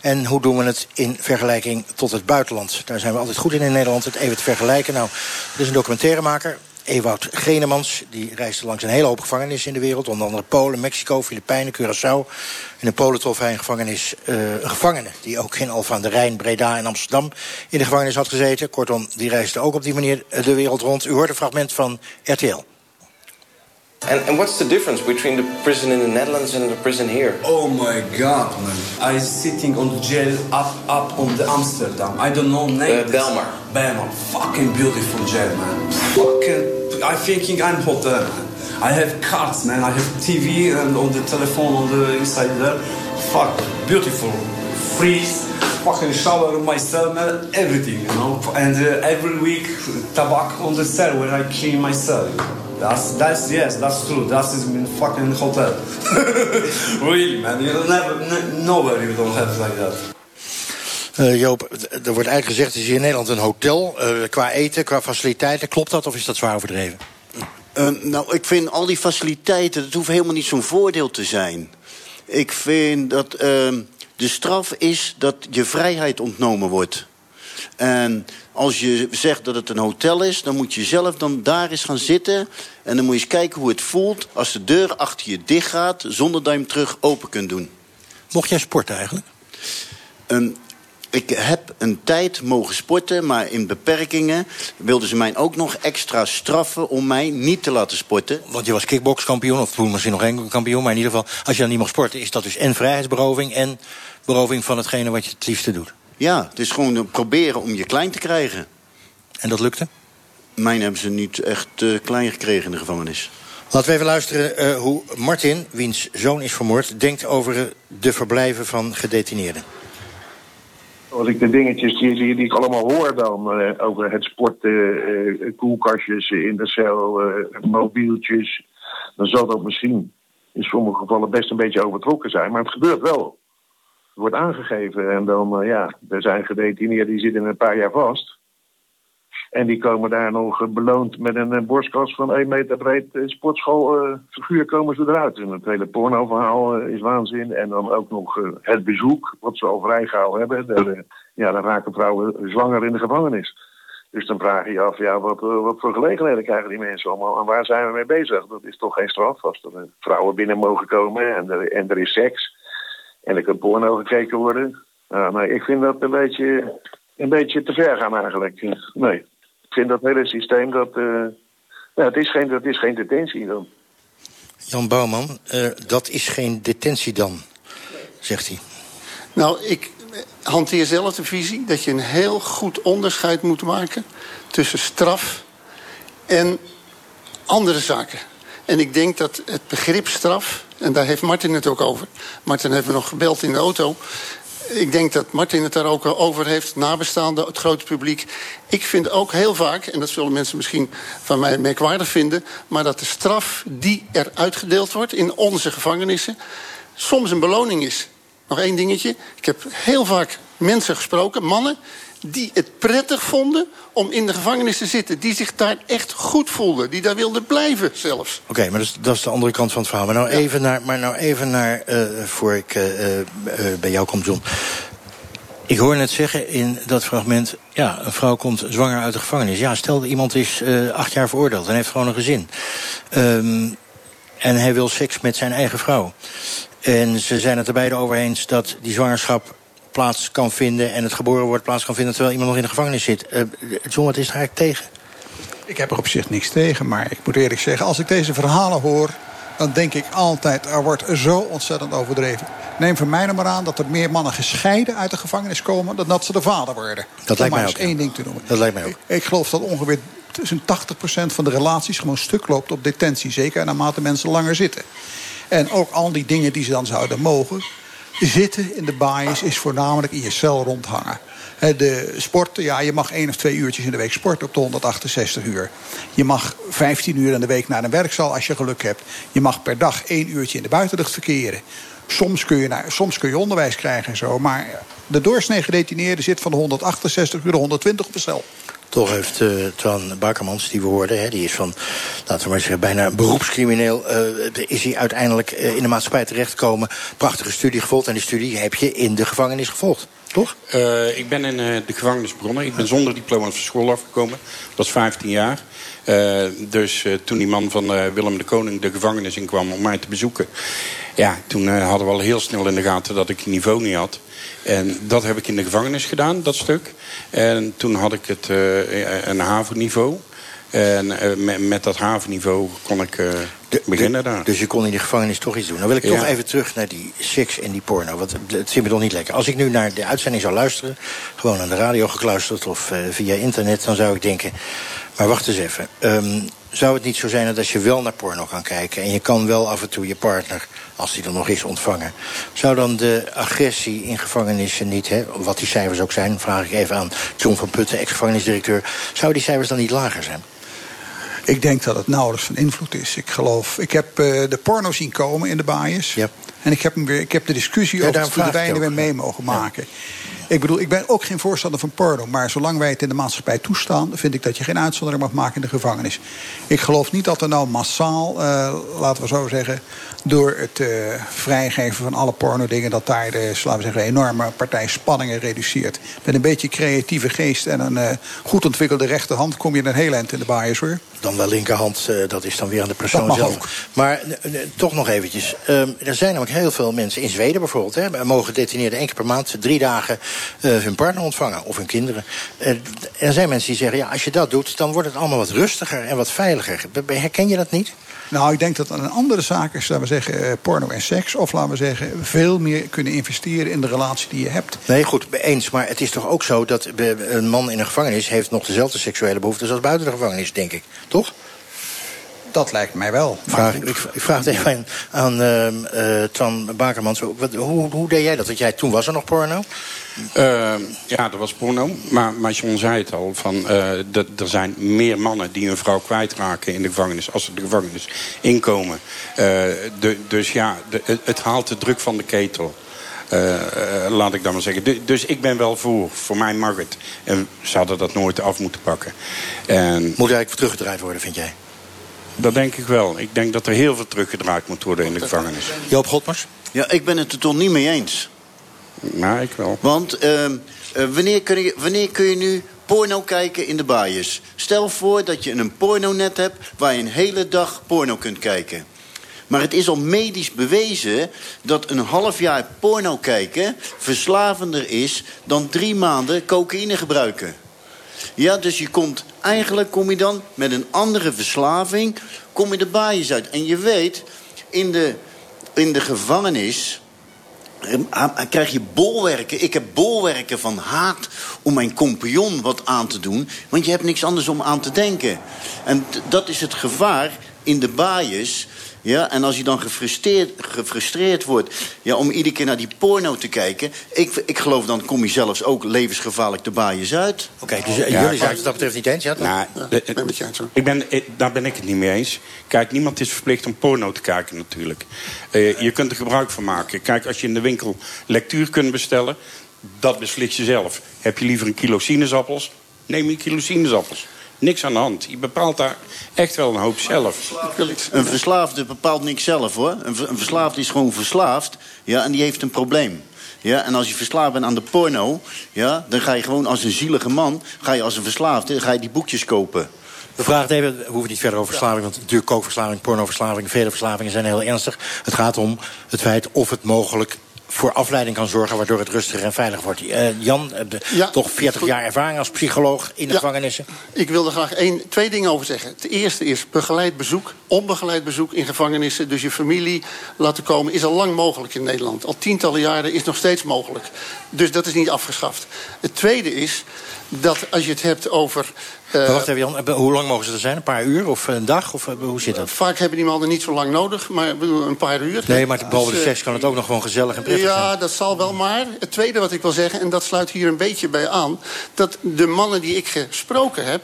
En hoe doen we het in vergelijking tot het buitenland? Daar zijn we altijd goed in in Nederland, het even te vergelijken. Nou, er is een documentairemaker, Ewout Genemans, die reisde langs een hele hoop gevangenissen in de wereld. Onder andere Polen, Mexico, Filipijnen, Curaçao. In de Polen trof hij een, gevangenis, uh, een gevangene die ook in Alphen aan de Rijn, Breda en Amsterdam in de gevangenis had gezeten. Kortom, die reisde ook op die manier de wereld rond. U hoort een fragment van RTL. And, and what's the difference between the prison in the Netherlands and the prison here? Oh my god, man. I sitting on the jail up up on the Amsterdam. I don't know name. Uh, Belmar. Belmar. Fucking beautiful jail, man. Fucking... I thinking I'm hotel, man. I have cards, man. I have TV and on the telephone on the inside there. Fuck, beautiful. Freeze. Fucking shower myself. Everything, you know. And uh, every week, tobacco on the cell where I clean myself. That's that's yes, that's true. That is in fucking hotel. really, man. You'll never, nowhere you don't have like that. Uh, Joop, er wordt eigenlijk gezegd, het is hier in Nederland een hotel. Uh, qua eten, qua faciliteiten. Klopt dat of is dat zwaar overdreven? Uh, nou, ik vind al die faciliteiten, dat hoeft helemaal niet zo'n voordeel te zijn. Ik vind dat ehm, de straf is dat je vrijheid ontnomen wordt. En als je zegt dat het een hotel is, dan moet je zelf dan daar eens gaan zitten. En dan moet je eens kijken hoe het voelt als de deur achter je dicht gaat... zonder dat je hem terug open kunt doen. Mocht jij sporten eigenlijk? Um, ik heb een tijd mogen sporten, maar in beperkingen wilden ze mij ook nog extra straffen om mij niet te laten sporten. Want je was kickbokskampioen, of toen misschien nog geen kampioen, maar in ieder geval, als je dan niet mag sporten, is dat dus en vrijheidsberoving en beroving van hetgene wat je het liefste doet. Ja, het is gewoon proberen om je klein te krijgen. En dat lukte? Mijn hebben ze niet echt uh, klein gekregen in de gevangenis. Laten we even luisteren uh, hoe Martin, wiens zoon is vermoord... denkt over uh, de verblijven van gedetineerden. Als ik de dingetjes die, die, die ik allemaal hoor dan... over het sporten, koelkastjes in de cel, mobieltjes... dan zal dat misschien in sommige gevallen best een beetje overtrokken zijn. Maar het gebeurt wel wordt aangegeven. En dan, ja, er zijn gedetineerden die zitten een paar jaar vast. En die komen daar nog beloond met een, een borstkast van 1 meter breed sportschoolfiguur uh, komen ze eruit. En het hele pornoverhaal is waanzin. En dan ook nog het bezoek, wat ze al vrij hebben. Ja, dan raken vrouwen zwanger in de gevangenis. Dus dan vraag je je af, ja, wat, eh, wat voor gelegenheden krijgen die mensen allemaal? En waar zijn we mee bezig? Dat is toch geen straf als er vrouwen binnen mogen komen en er, en er is seks. En er kan porno gekeken worden. Ja, nee, ik vind dat een beetje, een beetje te ver gaan eigenlijk. Nee, vind dat hele systeem, dat, eh, ja, het, is geen, dat is geen detentie dan. Jan Bouwman, eh, dat is geen detentie dan, zegt hij. Nou, ik hanteer zelf de visie dat je een heel goed onderscheid moet maken tussen straf en andere zaken. En ik denk dat het begrip straf, en daar heeft Martin het ook over. Martin heeft me nog gebeld in de auto. Ik denk dat Martin het daar ook over heeft, nabestaanden, het grote publiek. Ik vind ook heel vaak, en dat zullen mensen misschien van mij merkwaardig vinden... maar dat de straf die er uitgedeeld wordt in onze gevangenissen... soms een beloning is. Nog één dingetje. Ik heb heel vaak mensen gesproken, mannen die het prettig vonden om in de gevangenis te zitten. Die zich daar echt goed voelden. Die daar wilden blijven zelfs. Oké, maar dat is, dat is, de andere kant van het verhaal. Maar nou even naar, maar nou even naar uh, voor ik uh, uh, bij jou kom, John. Ik hoor net zeggen in dat fragment... ja, een vrouw komt zwanger uit de gevangenis. Ja, stel iemand is acht jaar veroordeeld en heeft gewoon een gezin. Um, en hij wil seks met zijn eigen vrouw. En ze zijn het er beide over eens dat die zwangerschap plaats kan vinden... en het geboren wordt plaats kan vinden terwijl iemand nog in de gevangenis zit. Uh, John, wat is er eigenlijk tegen? Ik heb er op zich niks tegen, maar ik moet eerlijk zeggen... als ik deze verhalen hoor, dan denk ik altijd... er wordt zo ontzettend overdreven. Neem van mij nou maar aan dat er meer mannen gescheiden uit de gevangenis komen... dan dat ze de vader worden. Dat lijkt mij ook. één ding te noemen. Dat lijkt mij ook. Ik, ik geloof dat ongeveer tussen 80% van de relaties gewoon stuk loopt op detentie. Zeker naarmate mensen langer zitten. En ook al die dingen die ze dan zouden mogen... zitten in de bias is voornamelijk in je cel rondhangen. De sporten, ja, je mag één of twee uurtjes in de week sporten op de 168 uur. Je mag 15 uur in de week naar een werkzaal als je geluk hebt. Je mag per dag één uurtje in de buitenlucht verkeren. Soms kun je, soms kun je onderwijs krijgen en zo. Maar de doorsnee gedetineerde zit van de 168 uur de 120 op de cel. Toch heeft uh, Twan Bakermans, die we hoorden, hè, die is van, laten we maar zeggen, bijna beroepscrimineel, uh, is hij uiteindelijk uh, in de maatschappij terechtgekomen. Prachtige studie gevolgd en die studie heb je in de gevangenis gevolgd, toch? ik ben in de gevangenis begonnen. Ik ben zonder diploma van school afgekomen. Dat was 15 jaar. dus toen die man van Willem de Koning de gevangenis in kwam om mij te bezoeken, ja, toen hadden we al heel snel in de gaten dat ik niveau niet had. En dat heb ik in de gevangenis gedaan, dat stuk. En toen had ik het, een havenniveau. En met, dat havenniveau kon ik beginnen daar. Dus je kon in de gevangenis toch iets doen. Nou wil ik ja. toch even terug naar die seks en die porno. Want het zit me toch niet lekker. Als ik nu naar de uitzending zou luisteren... gewoon aan de radio gekluisterd of via internet... dan zou ik denken, maar wacht eens even... Um, zou het niet zo zijn dat als je wel naar porno kan kijken... en je kan wel af en toe je partner, als die er nog is, ontvangen... zou dan de agressie in gevangenissen niet... Hè, wat die cijfers ook zijn, vraag ik even aan John van Putten... ex-gevangenisdirecteur, zouden die cijfers dan niet lager zijn? Ik denk dat het nauwelijks van invloed is. Ik geloof, ik heb uh, de porno zien komen in de bias. Ja. En ik heb, hem weer, ik heb de discussie ja, over het verdwijnen weer mee mogen maken. Ik bedoel, ik ben ook geen voorstander van porno. Maar zolang wij het in de maatschappij toestaan... vind ik dat je geen uitzondering mag maken in de gevangenis. Ik geloof niet dat er nou massaal, uh, laten we zo zeggen... door het uh, vrijgeven van alle porno-dingen... dat daar de, laten we zeggen, enorme partij spanningen reduceert. Met een beetje creatieve geest en een uh, goed ontwikkelde rechterhand... kom je een heel eind in de bias, hoor. Dan de linkerhand, dat is dan weer aan de persoon zelf. Ook. Maar toch nog eventjes. Um, er zijn namelijk heel veel mensen, in Zweden bijvoorbeeld... Hè, mogen gedetineerden één keer per maand, drie dagen uh, hun partner ontvangen of hun kinderen. Uh, er zijn mensen die zeggen, ja, als je dat doet... dan wordt het allemaal wat rustiger en wat veiliger. Herken je dat niet? Nou, ik denk dat een andere zaak is, laten we zeggen, porno en seks. Of laten we zeggen, veel meer kunnen investeren in de relatie die je hebt. Nee, goed, eens. Maar het is toch ook zo dat een man in een gevangenis... heeft nog dezelfde seksuele behoeftes als buiten de gevangenis, denk ik. Toch? Dat lijkt mij wel. Vraag, ik, ik, vraag het even aan uh, uh, Twan Bakermans. Wat, hoe, hoe deed jij dat? Want jij, toen was er nog porno? Uh, ja, er was porno. Maar, maar John zei het al. Van, uh, er zijn meer mannen die een vrouw kwijtraken in de gevangenis... als ze de gevangenis inkomen. Uh, de, dus ja, de, het haalt de druk van de ketel. Uh, uh, laat ik dan maar zeggen. De, dus ik ben wel voor. Voor mij mag het. En ze hadden dat nooit af moeten pakken. En... Moet eigenlijk teruggedraaid worden, vind jij? Dat denk ik wel. Ik denk dat er heel veel teruggedraaid moet worden in de gevangenis. Joop Godmars? Ja, ik ben het er toch niet mee eens. Nou, ik wel. Want uh, uh, wanneer, kun je, wanneer kun je nu porno kijken in de baaiers. Stel voor dat je een pornonet hebt waar je een hele dag porno kunt kijken. Maar het is al medisch bewezen dat een half jaar porno kijken verslavender is dan drie maanden cocaïne gebruiken. Ja, dus je komt, eigenlijk kom je dan met een andere verslaving, kom je de baaiers uit. En je weet, in de, in de gevangenis eh, krijg je bolwerken. Ik heb bolwerken van haat om mijn compagnon wat aan te doen. Want je hebt niks anders om aan te denken. En dat is het gevaar in de baaiers. Ja, en als je dan gefrustreerd, gefrustreerd wordt ja, om iedere keer naar die porno te kijken... ik, ik geloof dan kom je zelfs ook levensgevaarlijk de baaiers uit. Oké, dus uh, jullie zijn het dat betreft niet eens, ja? Nou, ik ben, daar ben ik het niet mee eens. Kijk, niemand is verplicht om porno te kijken natuurlijk. Uh, je kunt er gebruik van maken. Kijk, als je in de winkel lectuur kunt bestellen... dat beslis je zelf. Heb je liever een kilo sinaasappels? Neem je een kilo sinaasappels. Niks aan de hand. Je bepaalt daar echt wel een hoop zelf. Een verslaafde bepaalt niks zelf hoor. Een, een verslaafde is gewoon verslaafd. Ja, en die heeft een probleem. Ja, en als je verslaafd bent aan de porno, ja, dan ga je gewoon als een zielige man, ga je als een verslaafde, ga je die boekjes kopen. We vragen het even, we hoeven niet verder over verslaving... want natuurlijk kookverslaving, pornoverslaving, vele verslavingen zijn heel ernstig. Het gaat om het feit of het mogelijk voor afleiding kan zorgen... waardoor het rustiger en veilig wordt. Uh, Jan, de, toch 40 jaar ervaring als psycholoog in de ja, gevangenissen. Ik wil er graag één, twee dingen over zeggen. Het eerste is begeleid bezoek, onbegeleid bezoek in gevangenissen. Dus je familie laten komen is al lang mogelijk in Nederland. Al tientallen jaren is nog steeds mogelijk. Dus dat is niet afgeschaft. Het tweede is dat als je het hebt over... Uh, wacht even Jan, hoe lang mogen ze er zijn? Een paar uur of een dag? Of hoe zit dat? Vaak hebben die mannen niet zo lang nodig, maar een paar uur. Nee, maar boven de seks kan het ook nog gewoon gezellig en prettig ja, zijn. Ja, dat zal wel, maar het tweede wat ik wil zeggen... en dat sluit hier een beetje bij aan... dat de mannen die ik gesproken heb...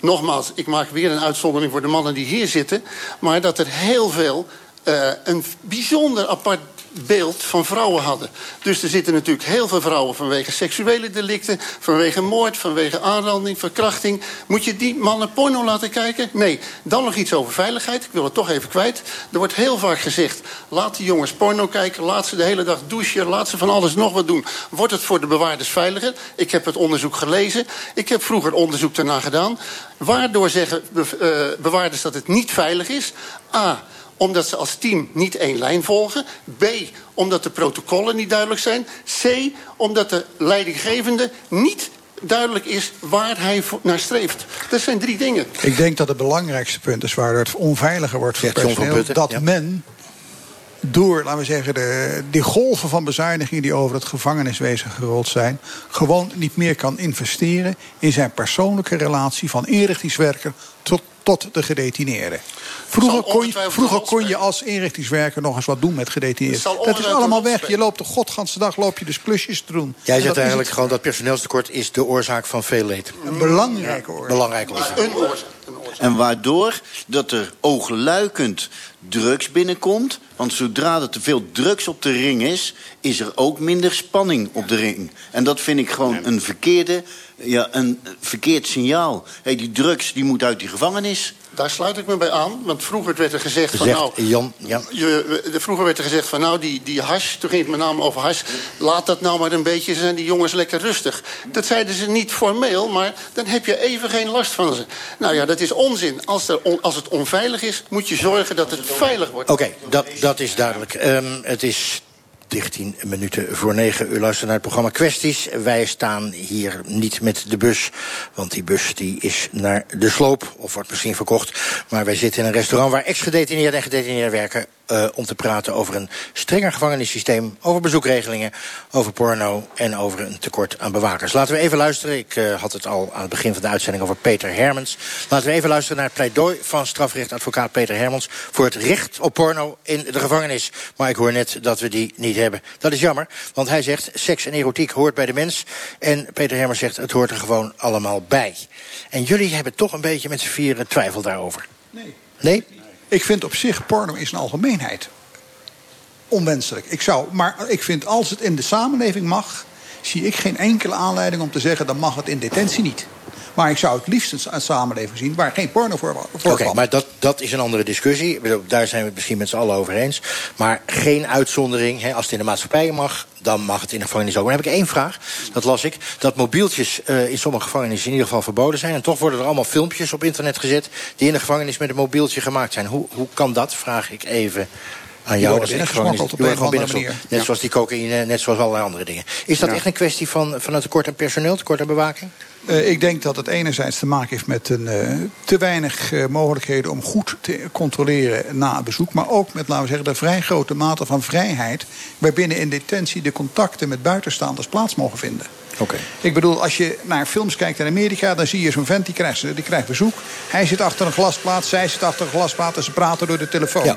nogmaals, ik maak weer een uitzondering voor de mannen die hier zitten... maar dat er heel veel uh, een bijzonder apart beeld van vrouwen hadden. Dus er zitten natuurlijk heel veel vrouwen vanwege seksuele delicten... vanwege moord, vanwege aanranding, verkrachting. Moet je die mannen porno laten kijken? Nee. Dan nog iets over veiligheid. Ik wil het toch even kwijt. Er wordt heel vaak gezegd... laat die jongens porno kijken, laat ze de hele dag douchen... laat ze van alles nog wat doen. Wordt het voor de bewaarders veiliger? Ik heb het onderzoek gelezen. Ik heb vroeger onderzoek daarna gedaan. Waardoor zeggen bewaarders dat het niet veilig is? A omdat ze als team niet één lijn volgen. B, omdat de protocollen niet duidelijk zijn. C, omdat de leidinggevende niet duidelijk is waar hij naar streeft. Dat zijn drie dingen. Ik denk dat het belangrijkste punt is waar het onveiliger wordt voor personeel... dat men door, laten we zeggen, de, die golven van bezuinigingen die over het gevangeniswezen gerold zijn, gewoon niet meer kan investeren in zijn persoonlijke relatie van inrichtingswerker tot, tot de gedetineerde. Vroeger kon, je, vroeger kon je als inrichtingswerker nog eens wat doen met gedetineerden. Dat is allemaal weg. Je loopt de godganse dag loop je dus klusjes te doen. Jij zegt eigenlijk gewoon dat personeelstekort is de oorzaak van veel leed. Een belangrijke oorzaak. Belangrijke oorzaak. Een oorzaak. En waardoor dat er oogluikend drugs binnenkomt. Want zodra er te veel drugs op de ring is, is er ook minder spanning op de ring. En dat vind ik gewoon een verkeerde, ja, een verkeerd signaal. Hey, die drugs die moet uit die gevangenis. Daar sluit ik me bij aan, want vroeger werd er gezegd van nou... Jan, ja. Je, de, vroeger werd er gezegd van nou, die, die hash, toen ging het met name over hash... laat dat nou maar een beetje, zijn die jongens lekker rustig. Dat zeiden ze niet formeel, maar dan heb je even geen last van ze. Nou ja, dat is onzin. Als, er on, als het onveilig is, moet je zorgen dat het veilig wordt. Oké, okay, dat, dat is duidelijk. Um, het is 13 minuten voor 9. U luistert naar het programma Kwesties. Wij staan hier niet met de bus, want die bus die is naar de sloop, of wordt misschien verkocht. Maar wij zitten in een restaurant waar ex-gedetineerden en gedetineerden werken. Uh, om te praten over een strenger gevangenissysteem, over bezoekregelingen, over porno en over een tekort aan bewakers. Laten we even luisteren. Ik uh, had het al aan het begin van de uitzending over Peter Hermans. Laten we even luisteren naar het pleidooi van strafrechtadvocaat Peter Hermans voor het recht op porno in de gevangenis. Maar ik hoor net dat we die niet hebben. Dat is jammer, want hij zegt seks en erotiek hoort bij de mens. En Peter Hermans zegt het hoort er gewoon allemaal bij. En jullie hebben toch een beetje met z'n vieren twijfel daarover. Nee. Nee? Ik vind op zich porno is een algemeenheid onwenselijk. Ik zou, maar ik vind als het in de samenleving mag, zie ik geen enkele aanleiding om te zeggen... dan mag het in detentie niet. Maar ik zou het liefst een samenleving zien waar geen porno voor, Oké, maar dat, dat is een andere discussie. Daar zijn we het misschien met z'n allen over eens. Maar geen uitzondering. Hè, als het in de maatschappij mag, dan mag het in de gevangenis ook. Dan heb ik één vraag, dat las ik. Dat mobieltjes uh, in sommige gevangenissen in ieder geval verboden zijn. En toch worden er allemaal filmpjes op internet gezet... die in de gevangenis met een mobieltje gemaakt zijn. Hoe, hoe kan dat, vraag ik even aan jou als ex-gevangenis. op een of andere manier. Net zoals die cocaïne, net zoals allerlei andere dingen. Is dat Ja. echt een kwestie van, van een tekort aan personeel, tekort aan bewaking? Eh, ik denk dat het enerzijds te maken heeft met een, eh, te weinig eh, mogelijkheden om goed te controleren na een bezoek. Maar ook met, laten we zeggen, de vrij grote mate van vrijheid. waarbinnen in detentie de contacten met buitenstaanders plaats mogen vinden. Oké. Ik bedoel, als je naar films kijkt in Amerika, dan zie je zo'n vent die krijgt, die krijgt bezoek. Hij zit achter een glasplaat, zij zit achter een glasplaat en ze praten door de telefoon.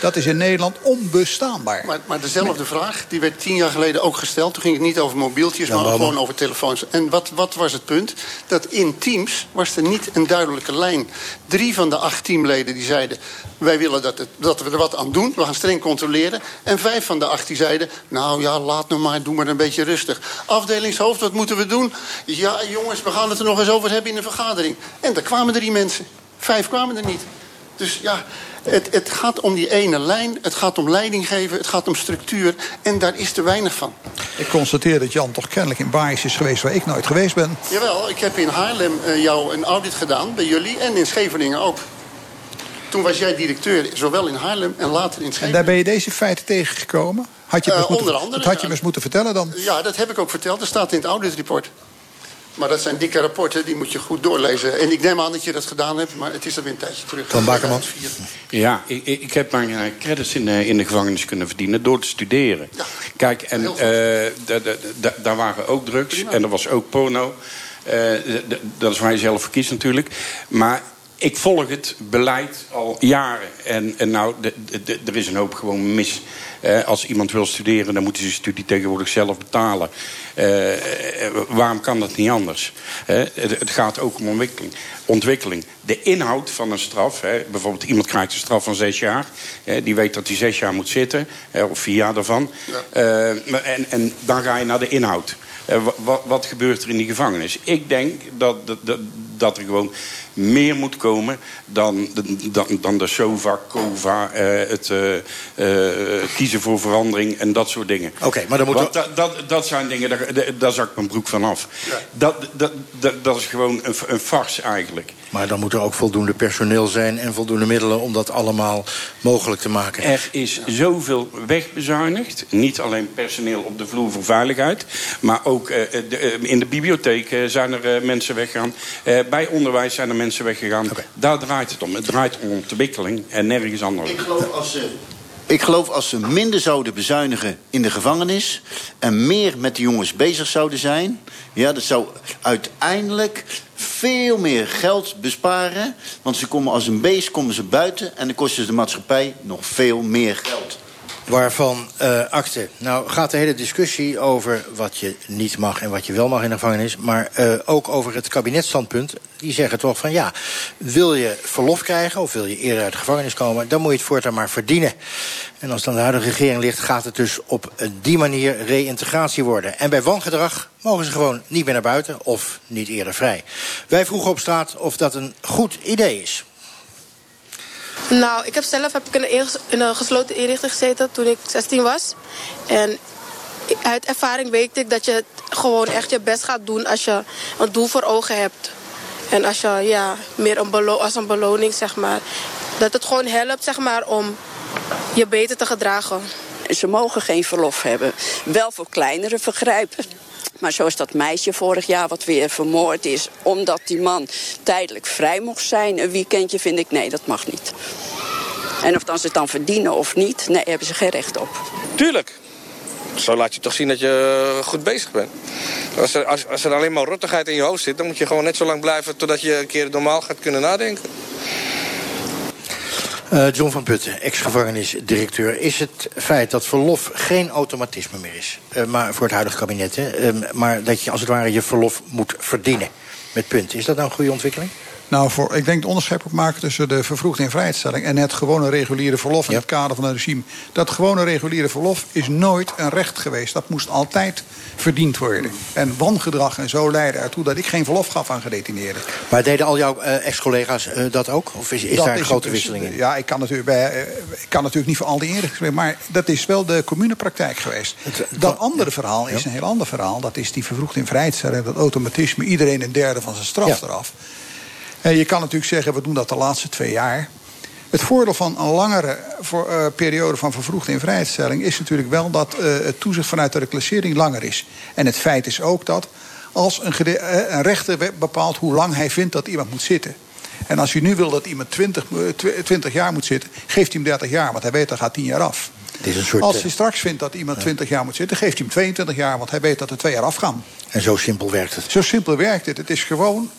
Dat is in Nederland onbestaanbaar. Maar, maar dezelfde vraag, die werd tien jaar geleden ook gesteld. Toen ging het niet over mobieltjes, Ja, maar gewoon over telefoons. En wat, wat was het punt? Dat in teams was er niet een duidelijke lijn. Drie van de acht teamleden die zeiden... wij willen dat, het, dat we er wat aan doen, we gaan streng controleren. En vijf van de acht die zeiden... nou ja, laat nou maar, doe maar een beetje rustig. Afdelingshoofd, wat moeten we doen? Ja, jongens, we gaan het er nog eens over hebben in een vergadering. En er kwamen drie mensen. Vijf kwamen er niet. Dus ja, het, het gaat om die ene lijn, het gaat om leiding geven, het gaat om structuur. En daar is te weinig van. Ik constateer dat Jan toch kennelijk in Baais is geweest waar ik nooit geweest ben. Jawel, ik heb in Haarlem eh, jou een audit gedaan, bij jullie, en in Scheveningen ook. Toen was jij directeur, zowel in Haarlem en later in En Scheveningen. daar ben je deze feiten tegengekomen? Had je moeten, onder andere, dat had je ja. me eens moeten vertellen dan. Ja, dat heb ik ook verteld, dat staat in het auditreport. Maar dat zijn dikke rapporten, die moet je goed doorlezen. En ik neem aan dat je dat gedaan hebt, maar het is alweer een tijdje terug. Van Bakerman? Ja, ik, ik ik heb mijn eh, credits in, de- in de gevangenis kunnen verdienen door te studeren. Kijk, en eh, da- da- da- daar waren ook drugs en er was ook porno. Eh, dat is waar je zelf voor kiest natuurlijk. Maar ik volg het beleid al jaren. En, en nou, de- er is een hoop gewoon mis. Eh, als iemand wil studeren, dan moet hij zijn studie tegenwoordig zelf betalen. Eh, eh, waarom kan dat niet anders? Eh, het, het gaat ook om ontwikkeling. ontwikkeling. De inhoud van een straf, hè, bijvoorbeeld iemand krijgt een straf van zes jaar, die weet dat hij zes jaar moet zitten, hè, of vier jaar daarvan. Eh, en, en dan ga je naar de inhoud. Eh, wa- wa- wat gebeurt er in die gevangenis? Ik denk dat, dat, dat, dat er gewoon meer moet komen dan, dan, dan de SOVA, COVA, eh, het eh, eh, kiezen voor verandering en dat soort dingen. Oké, maar dan Want dat, dat, dat zijn dingen, daar, daar- zak ik mijn broek van af. Dat, dat, dat, dat is gewoon een, een farce eigenlijk. Maar dan moet er ook voldoende personeel zijn en voldoende middelen om dat allemaal mogelijk te maken. Er is zoveel wegbezuinigd. Niet alleen personeel op de vloer voor veiligheid. Maar ook eh, de- eh, in de bibliotheek eh, zijn er eh, mensen weggegaan. Eh, bij onderwijs zijn er mensen weggegaan. Daar draait het om. Het draait om ontwikkeling en nergens anders. Ik geloof als ze, ik geloof als ze minder zouden bezuinigen in de gevangenis... en meer met de jongens bezig zouden zijn... Ja, dat zou uiteindelijk veel meer geld besparen. Want ze komen als een beest komen ze buiten... en dan kosten ze de maatschappij nog veel meer geld. Waarvan eh akte. Nou gaat de hele discussie over wat je niet mag en wat je wel mag in de gevangenis. Maar eh, ook over het kabinetstandpunt. Die zeggen toch van ja, wil je verlof krijgen of wil je eerder uit de gevangenis komen, dan moet je het voortaan maar verdienen. En als het aan de huidige regering ligt, gaat het dus op eh, die manier reïntegratie worden. En bij wangedrag mogen ze gewoon niet meer naar buiten of niet eerder vrij. Wij vroegen op straat of dat een goed idee is. Nou, ik heb zelf heb ik in, een, een gesloten inrichting gezeten toen ik 16 was. En uit ervaring weet ik dat je gewoon echt je best gaat doen als je een doel voor ogen hebt. En als je ja, meer een belo als een beloning, zeg maar. Dat het gewoon helpt, zeg maar, om je beter te gedragen. Ze mogen geen verlof hebben. Wel voor kleinere vergrijpen. Maar zoals dat meisje vorig jaar wat weer vermoord is... omdat die man tijdelijk vrij mocht zijn, een weekendje, vind ik... nee, dat mag niet. En of dan ze het dan verdienen of niet, nee, hebben ze geen recht op. Tuurlijk. Zo laat je toch zien dat je eh, goed bezig bent. Als er, als, als er alleen maar rottigheid in je hoofd zit... dan moet je gewoon net zo lang blijven totdat je een keer normaal gaat kunnen nadenken. Eh, John van Putten, ex-gevangenisdirecteur. Is het feit dat verlof geen automatisme meer is, eh, maar voor het huidige kabinet, hè, eh, maar dat je als het ware je verlof moet verdienen met punten, is dat nou een goede ontwikkeling? Nou, voor, ik denk het onderscheid moet maken tussen de vervroegde invrijheidstelling en het gewone reguliere verlof in het kader van het regime. Dat gewone reguliere verlof is nooit een recht geweest. Dat moest altijd verdiend worden. En wangedrag en zo leidde ertoe dat ik geen verlof gaf aan gedetineerden. Maar deden al jouw eh, ex-collega's eh, dat ook? Of is, daar een grote in wisseling in? Ja, ik kan natuurlijk, bij, eh, ik kan natuurlijk niet voor al die eerder maar dat is wel de communepraktijk geweest. Dat andere verhaal is een heel ander verhaal. Dat is die vervroegde invrijheidstelling, dat automatisme, iedereen een derde van zijn straf Ja. eraf. En je kan natuurlijk zeggen, we doen dat de laatste twee jaar. Het voordeel van een langere voor, eh, periode van vervroegde invrijheidstelling is natuurlijk wel dat eh, het toezicht vanuit de reclassering langer is. En het feit is ook dat als een, eh, rechter bepaalt hoe lang hij vindt dat iemand moet zitten. En als u nu wil dat iemand 20, eh, tw- 20 jaar moet zitten, geeft hij hem 30 jaar, want hij weet dat gaat 10 jaar af. Het is een soort, Als eh, hij straks vindt dat iemand 20 jaar moet zitten, geeft hij hem 22 jaar, want hij weet dat er twee jaar afgaan. En zo simpel werkt het. Zo simpel werkt het. Het is gewoon.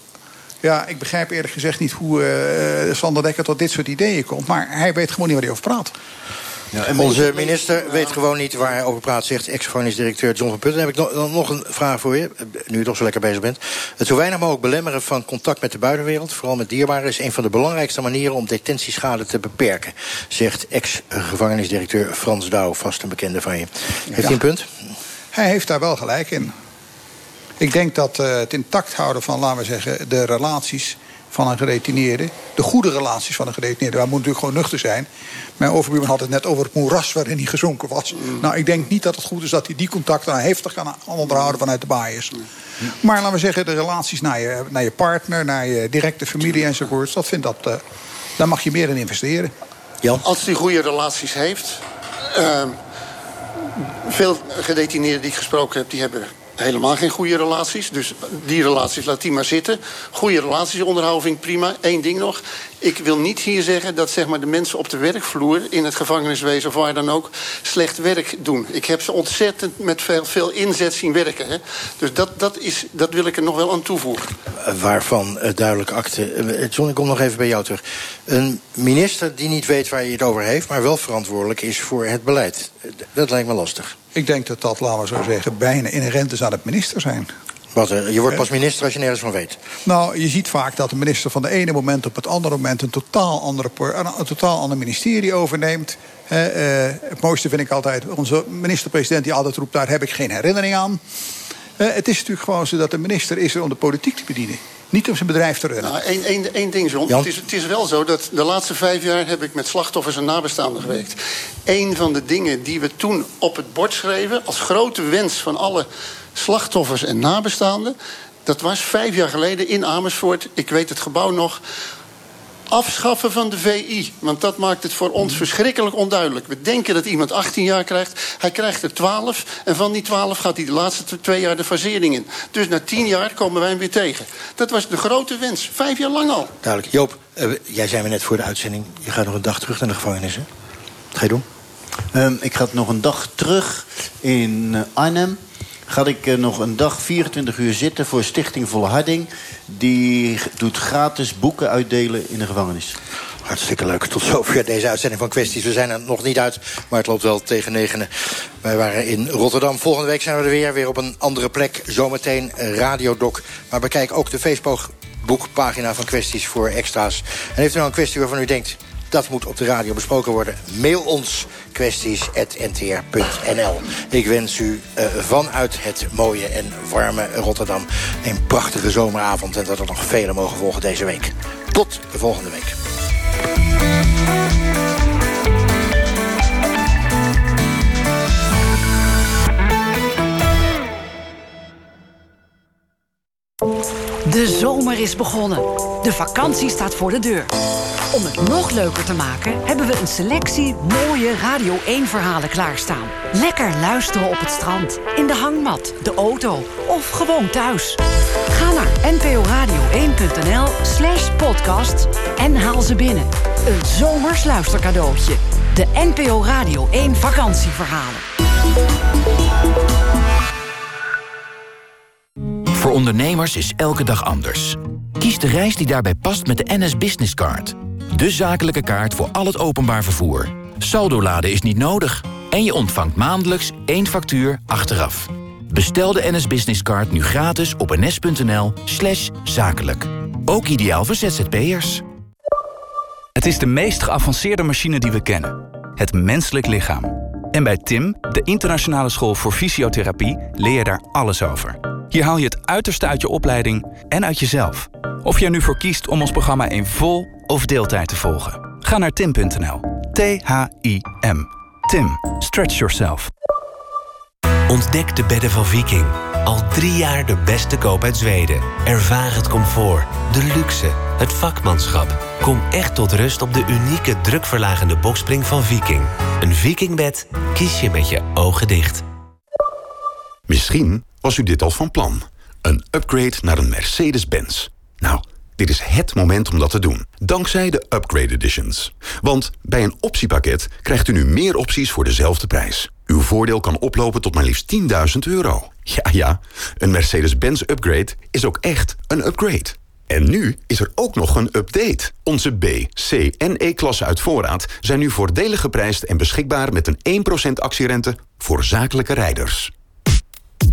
Ja, ik begrijp eerlijk gezegd niet hoe eh Sander Dekker tot dit soort ideeën komt. Maar hij weet gewoon niet waar hij over praat. Onze minister weet gewoon niet waar hij over praat, zegt ex-gevangenis directeur John van Putten. Dan heb ik nog, nog een vraag voor je, nu je toch zo lekker bezig bent. Het zo weinig mogelijk belemmeren van contact met de buitenwereld, vooral met dierbaren, is een van de belangrijkste manieren om detentieschade te beperken, zegt ex-gevangenisdirecteur Frans Douw, vast een bekende van je. Heeft hij een punt? Hij heeft daar wel gelijk in. Ik denk dat eh, het intact houden van, laten we zeggen, de relaties van een gedetineerde. De goede relaties van een gedetineerde. Wij moeten natuurlijk gewoon nuchter zijn. Mijn overbuurman had het net over het moeras waarin hij gezonken was. Nou, ik denk niet dat het goed is dat hij die contacten nou heftig kan onderhouden vanuit de baaiers. Maar laten we zeggen, de relaties naar je, naar je partner, naar je directe familie enzovoorts. Dat vind dat, eh, daar mag je meer in investeren. Jan? Als hij goede relaties heeft. ehm, veel gedetineerden die ik gesproken heb, die hebben helemaal geen goede relaties. Dus die relaties, laat die maar zitten. Goede relaties onderhouden vind ik prima. Eén ding nog. Ik wil niet hier zeggen dat zeg maar, de mensen op de werkvloer... in het gevangeniswezen of waar dan ook slecht werk doen. Ik heb ze ontzettend met veel, veel inzet zien werken. Hè. Dus dat, dat, is, dat wil ik er nog wel aan toevoegen. Eh, Waarvan eh, duidelijke akte. Eh, John, ik kom nog even bij jou terug. Een minister die niet weet waar hij het over heeft, maar wel verantwoordelijk is voor het beleid. Eh, Dat lijkt me lastig. Ik denk dat dat, laten we zo zeggen, bijna inherent is aan het minister zijn. Wat, eh, je wordt pas minister als je nergens van weet. Nou, je ziet vaak dat de minister van de ene moment op het andere moment een totaal, andere, een, totaal ander ministerie overneemt. Eh, het mooiste vind ik altijd onze minister-president die altijd roept: daar heb ik geen herinnering aan. Eh, het is natuurlijk gewoon zo dat de minister is er om de politiek te bedienen. Niet om zijn bedrijf te runnen. Nou, één, één, één ding, John. Het is, het is wel zo dat de laatste vijf jaar heb ik met slachtoffers en nabestaanden gewerkt. Een van de dingen die we toen op het bord schreven... als grote wens van alle slachtoffers en nabestaanden... dat was vijf jaar geleden in Amersfoort, ik weet het gebouw nog... Afschaffen van de VI. Want dat maakt het voor ons verschrikkelijk onduidelijk. We denken dat iemand 18 jaar krijgt. Hij krijgt er 12. En van die 12 gaat hij de laatste twee jaar de fasering in. Dus na 10 jaar komen wij hem weer tegen. Dat was de grote wens. Vijf jaar lang al. Duidelijk. Joop, eh, jij zei me net voor de uitzending... je gaat nog een dag terug naar de gevangenis, hè? Wat ga je doen? Ehm, ik ga nog een dag terug in eh, Arnhem. Ga ik eh, nog een dag 24 uur zitten voor Stichting Volharding. Die doet gratis boeken uitdelen in de gevangenis. Hartstikke leuk. Tot zover deze uitzending van Kwesties. We zijn er nog niet uit, maar het loopt wel tegen negenen. Wij waren in Rotterdam. Volgende week zijn we er weer. Weer op een andere plek. Zometeen Radiodoc. Maar bekijk ook de Facebookpagina van Kwesties voor extra's. En heeft u nou een kwestie waarvan u denkt... dat moet op de radio besproken worden... mail ons kwesties.ntr.nl. Ik wens u eh, vanuit het mooie en warme Rotterdam... een prachtige zomeravond en dat er nog vele mogen volgen deze week. Tot de volgende week. De zomer is begonnen. De vakantie staat voor de deur. Om het nog leuker te maken hebben we een selectie mooie Radio 1-verhalen klaarstaan. Lekker luisteren op het strand, in de hangmat, de auto of gewoon thuis. Ga naar nporadio1.nl slash podcast en haal ze binnen. Een zomers luistercadeautje. De NPO Radio 1 vakantieverhalen. Voor ondernemers is elke dag anders. Kies de reis die daarbij past met de NS Business Card. De zakelijke kaart voor al het openbaar vervoer. Saldo laden is niet nodig. En je ontvangt maandelijks één factuur achteraf. Bestel de NS Business Card nu gratis op ns.nl slash zakelijk. Ook ideaal voor ZZP'ers. Het is de meest geavanceerde machine die we kennen. Het menselijk lichaam. En bij TIM, de internationale school voor fysiotherapie, leer je daar alles over. Hier haal je het uiterste uit je opleiding en uit jezelf. Of je er nu voor kiest om ons programma in vol of deeltijd te volgen. Ga naar tim.nl. T-H-I-M. Tim. Stretch yourself. Ontdek de bedden van Viking. Al drie jaar de beste koop uit Zweden. Ervaar het comfort, de luxe, het vakmanschap. Kom echt tot rust op de unieke drukverlagende bokspring van Viking. Een Vikingbed kies je met je ogen dicht. Misschien was u dit al van plan. Een upgrade naar een Mercedes-Benz. Nou, dit is het moment om dat te doen. Dankzij de Upgrade Editions. Want bij een optiepakket krijgt u nu meer opties voor dezelfde prijs. Uw voordeel kan oplopen tot maar liefst 10.000 euro. Ja, ja, een Mercedes-Benz upgrade is ook echt een upgrade. En nu is er ook nog een update. Onze B, C en E-klasse uit voorraad zijn nu voordelig geprijsd... en beschikbaar met een 1% actierente voor zakelijke rijders.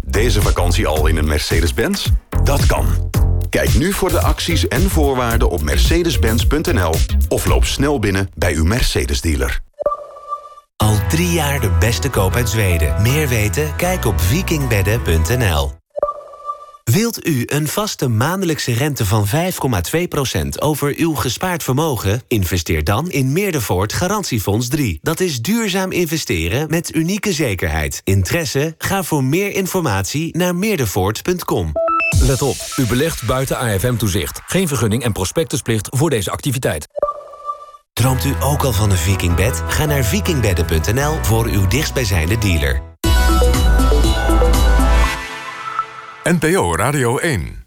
Deze vakantie al in een Mercedes-Benz? Dat kan. Kijk nu voor de acties en voorwaarden op mercedes-benz.nl... of loop snel binnen bij uw Mercedes-dealer. Al drie jaar de beste koop uit Zweden. Meer weten? Kijk op vikingbedden.nl. Wilt u een vaste maandelijkse rente van 5,2% over uw gespaard vermogen? Investeer dan in Meerdervoort Garantiefonds 3. Dat is duurzaam investeren met unieke zekerheid. Interesse? Ga voor meer informatie naar meerdervoort.com. Let op, u belegt buiten AFM-toezicht. Geen vergunning en prospectusplicht voor deze activiteit. Droomt u ook al van een vikingbed? Ga naar vikingbedden.nl voor uw dichtstbijzijnde dealer. NPO Radio 1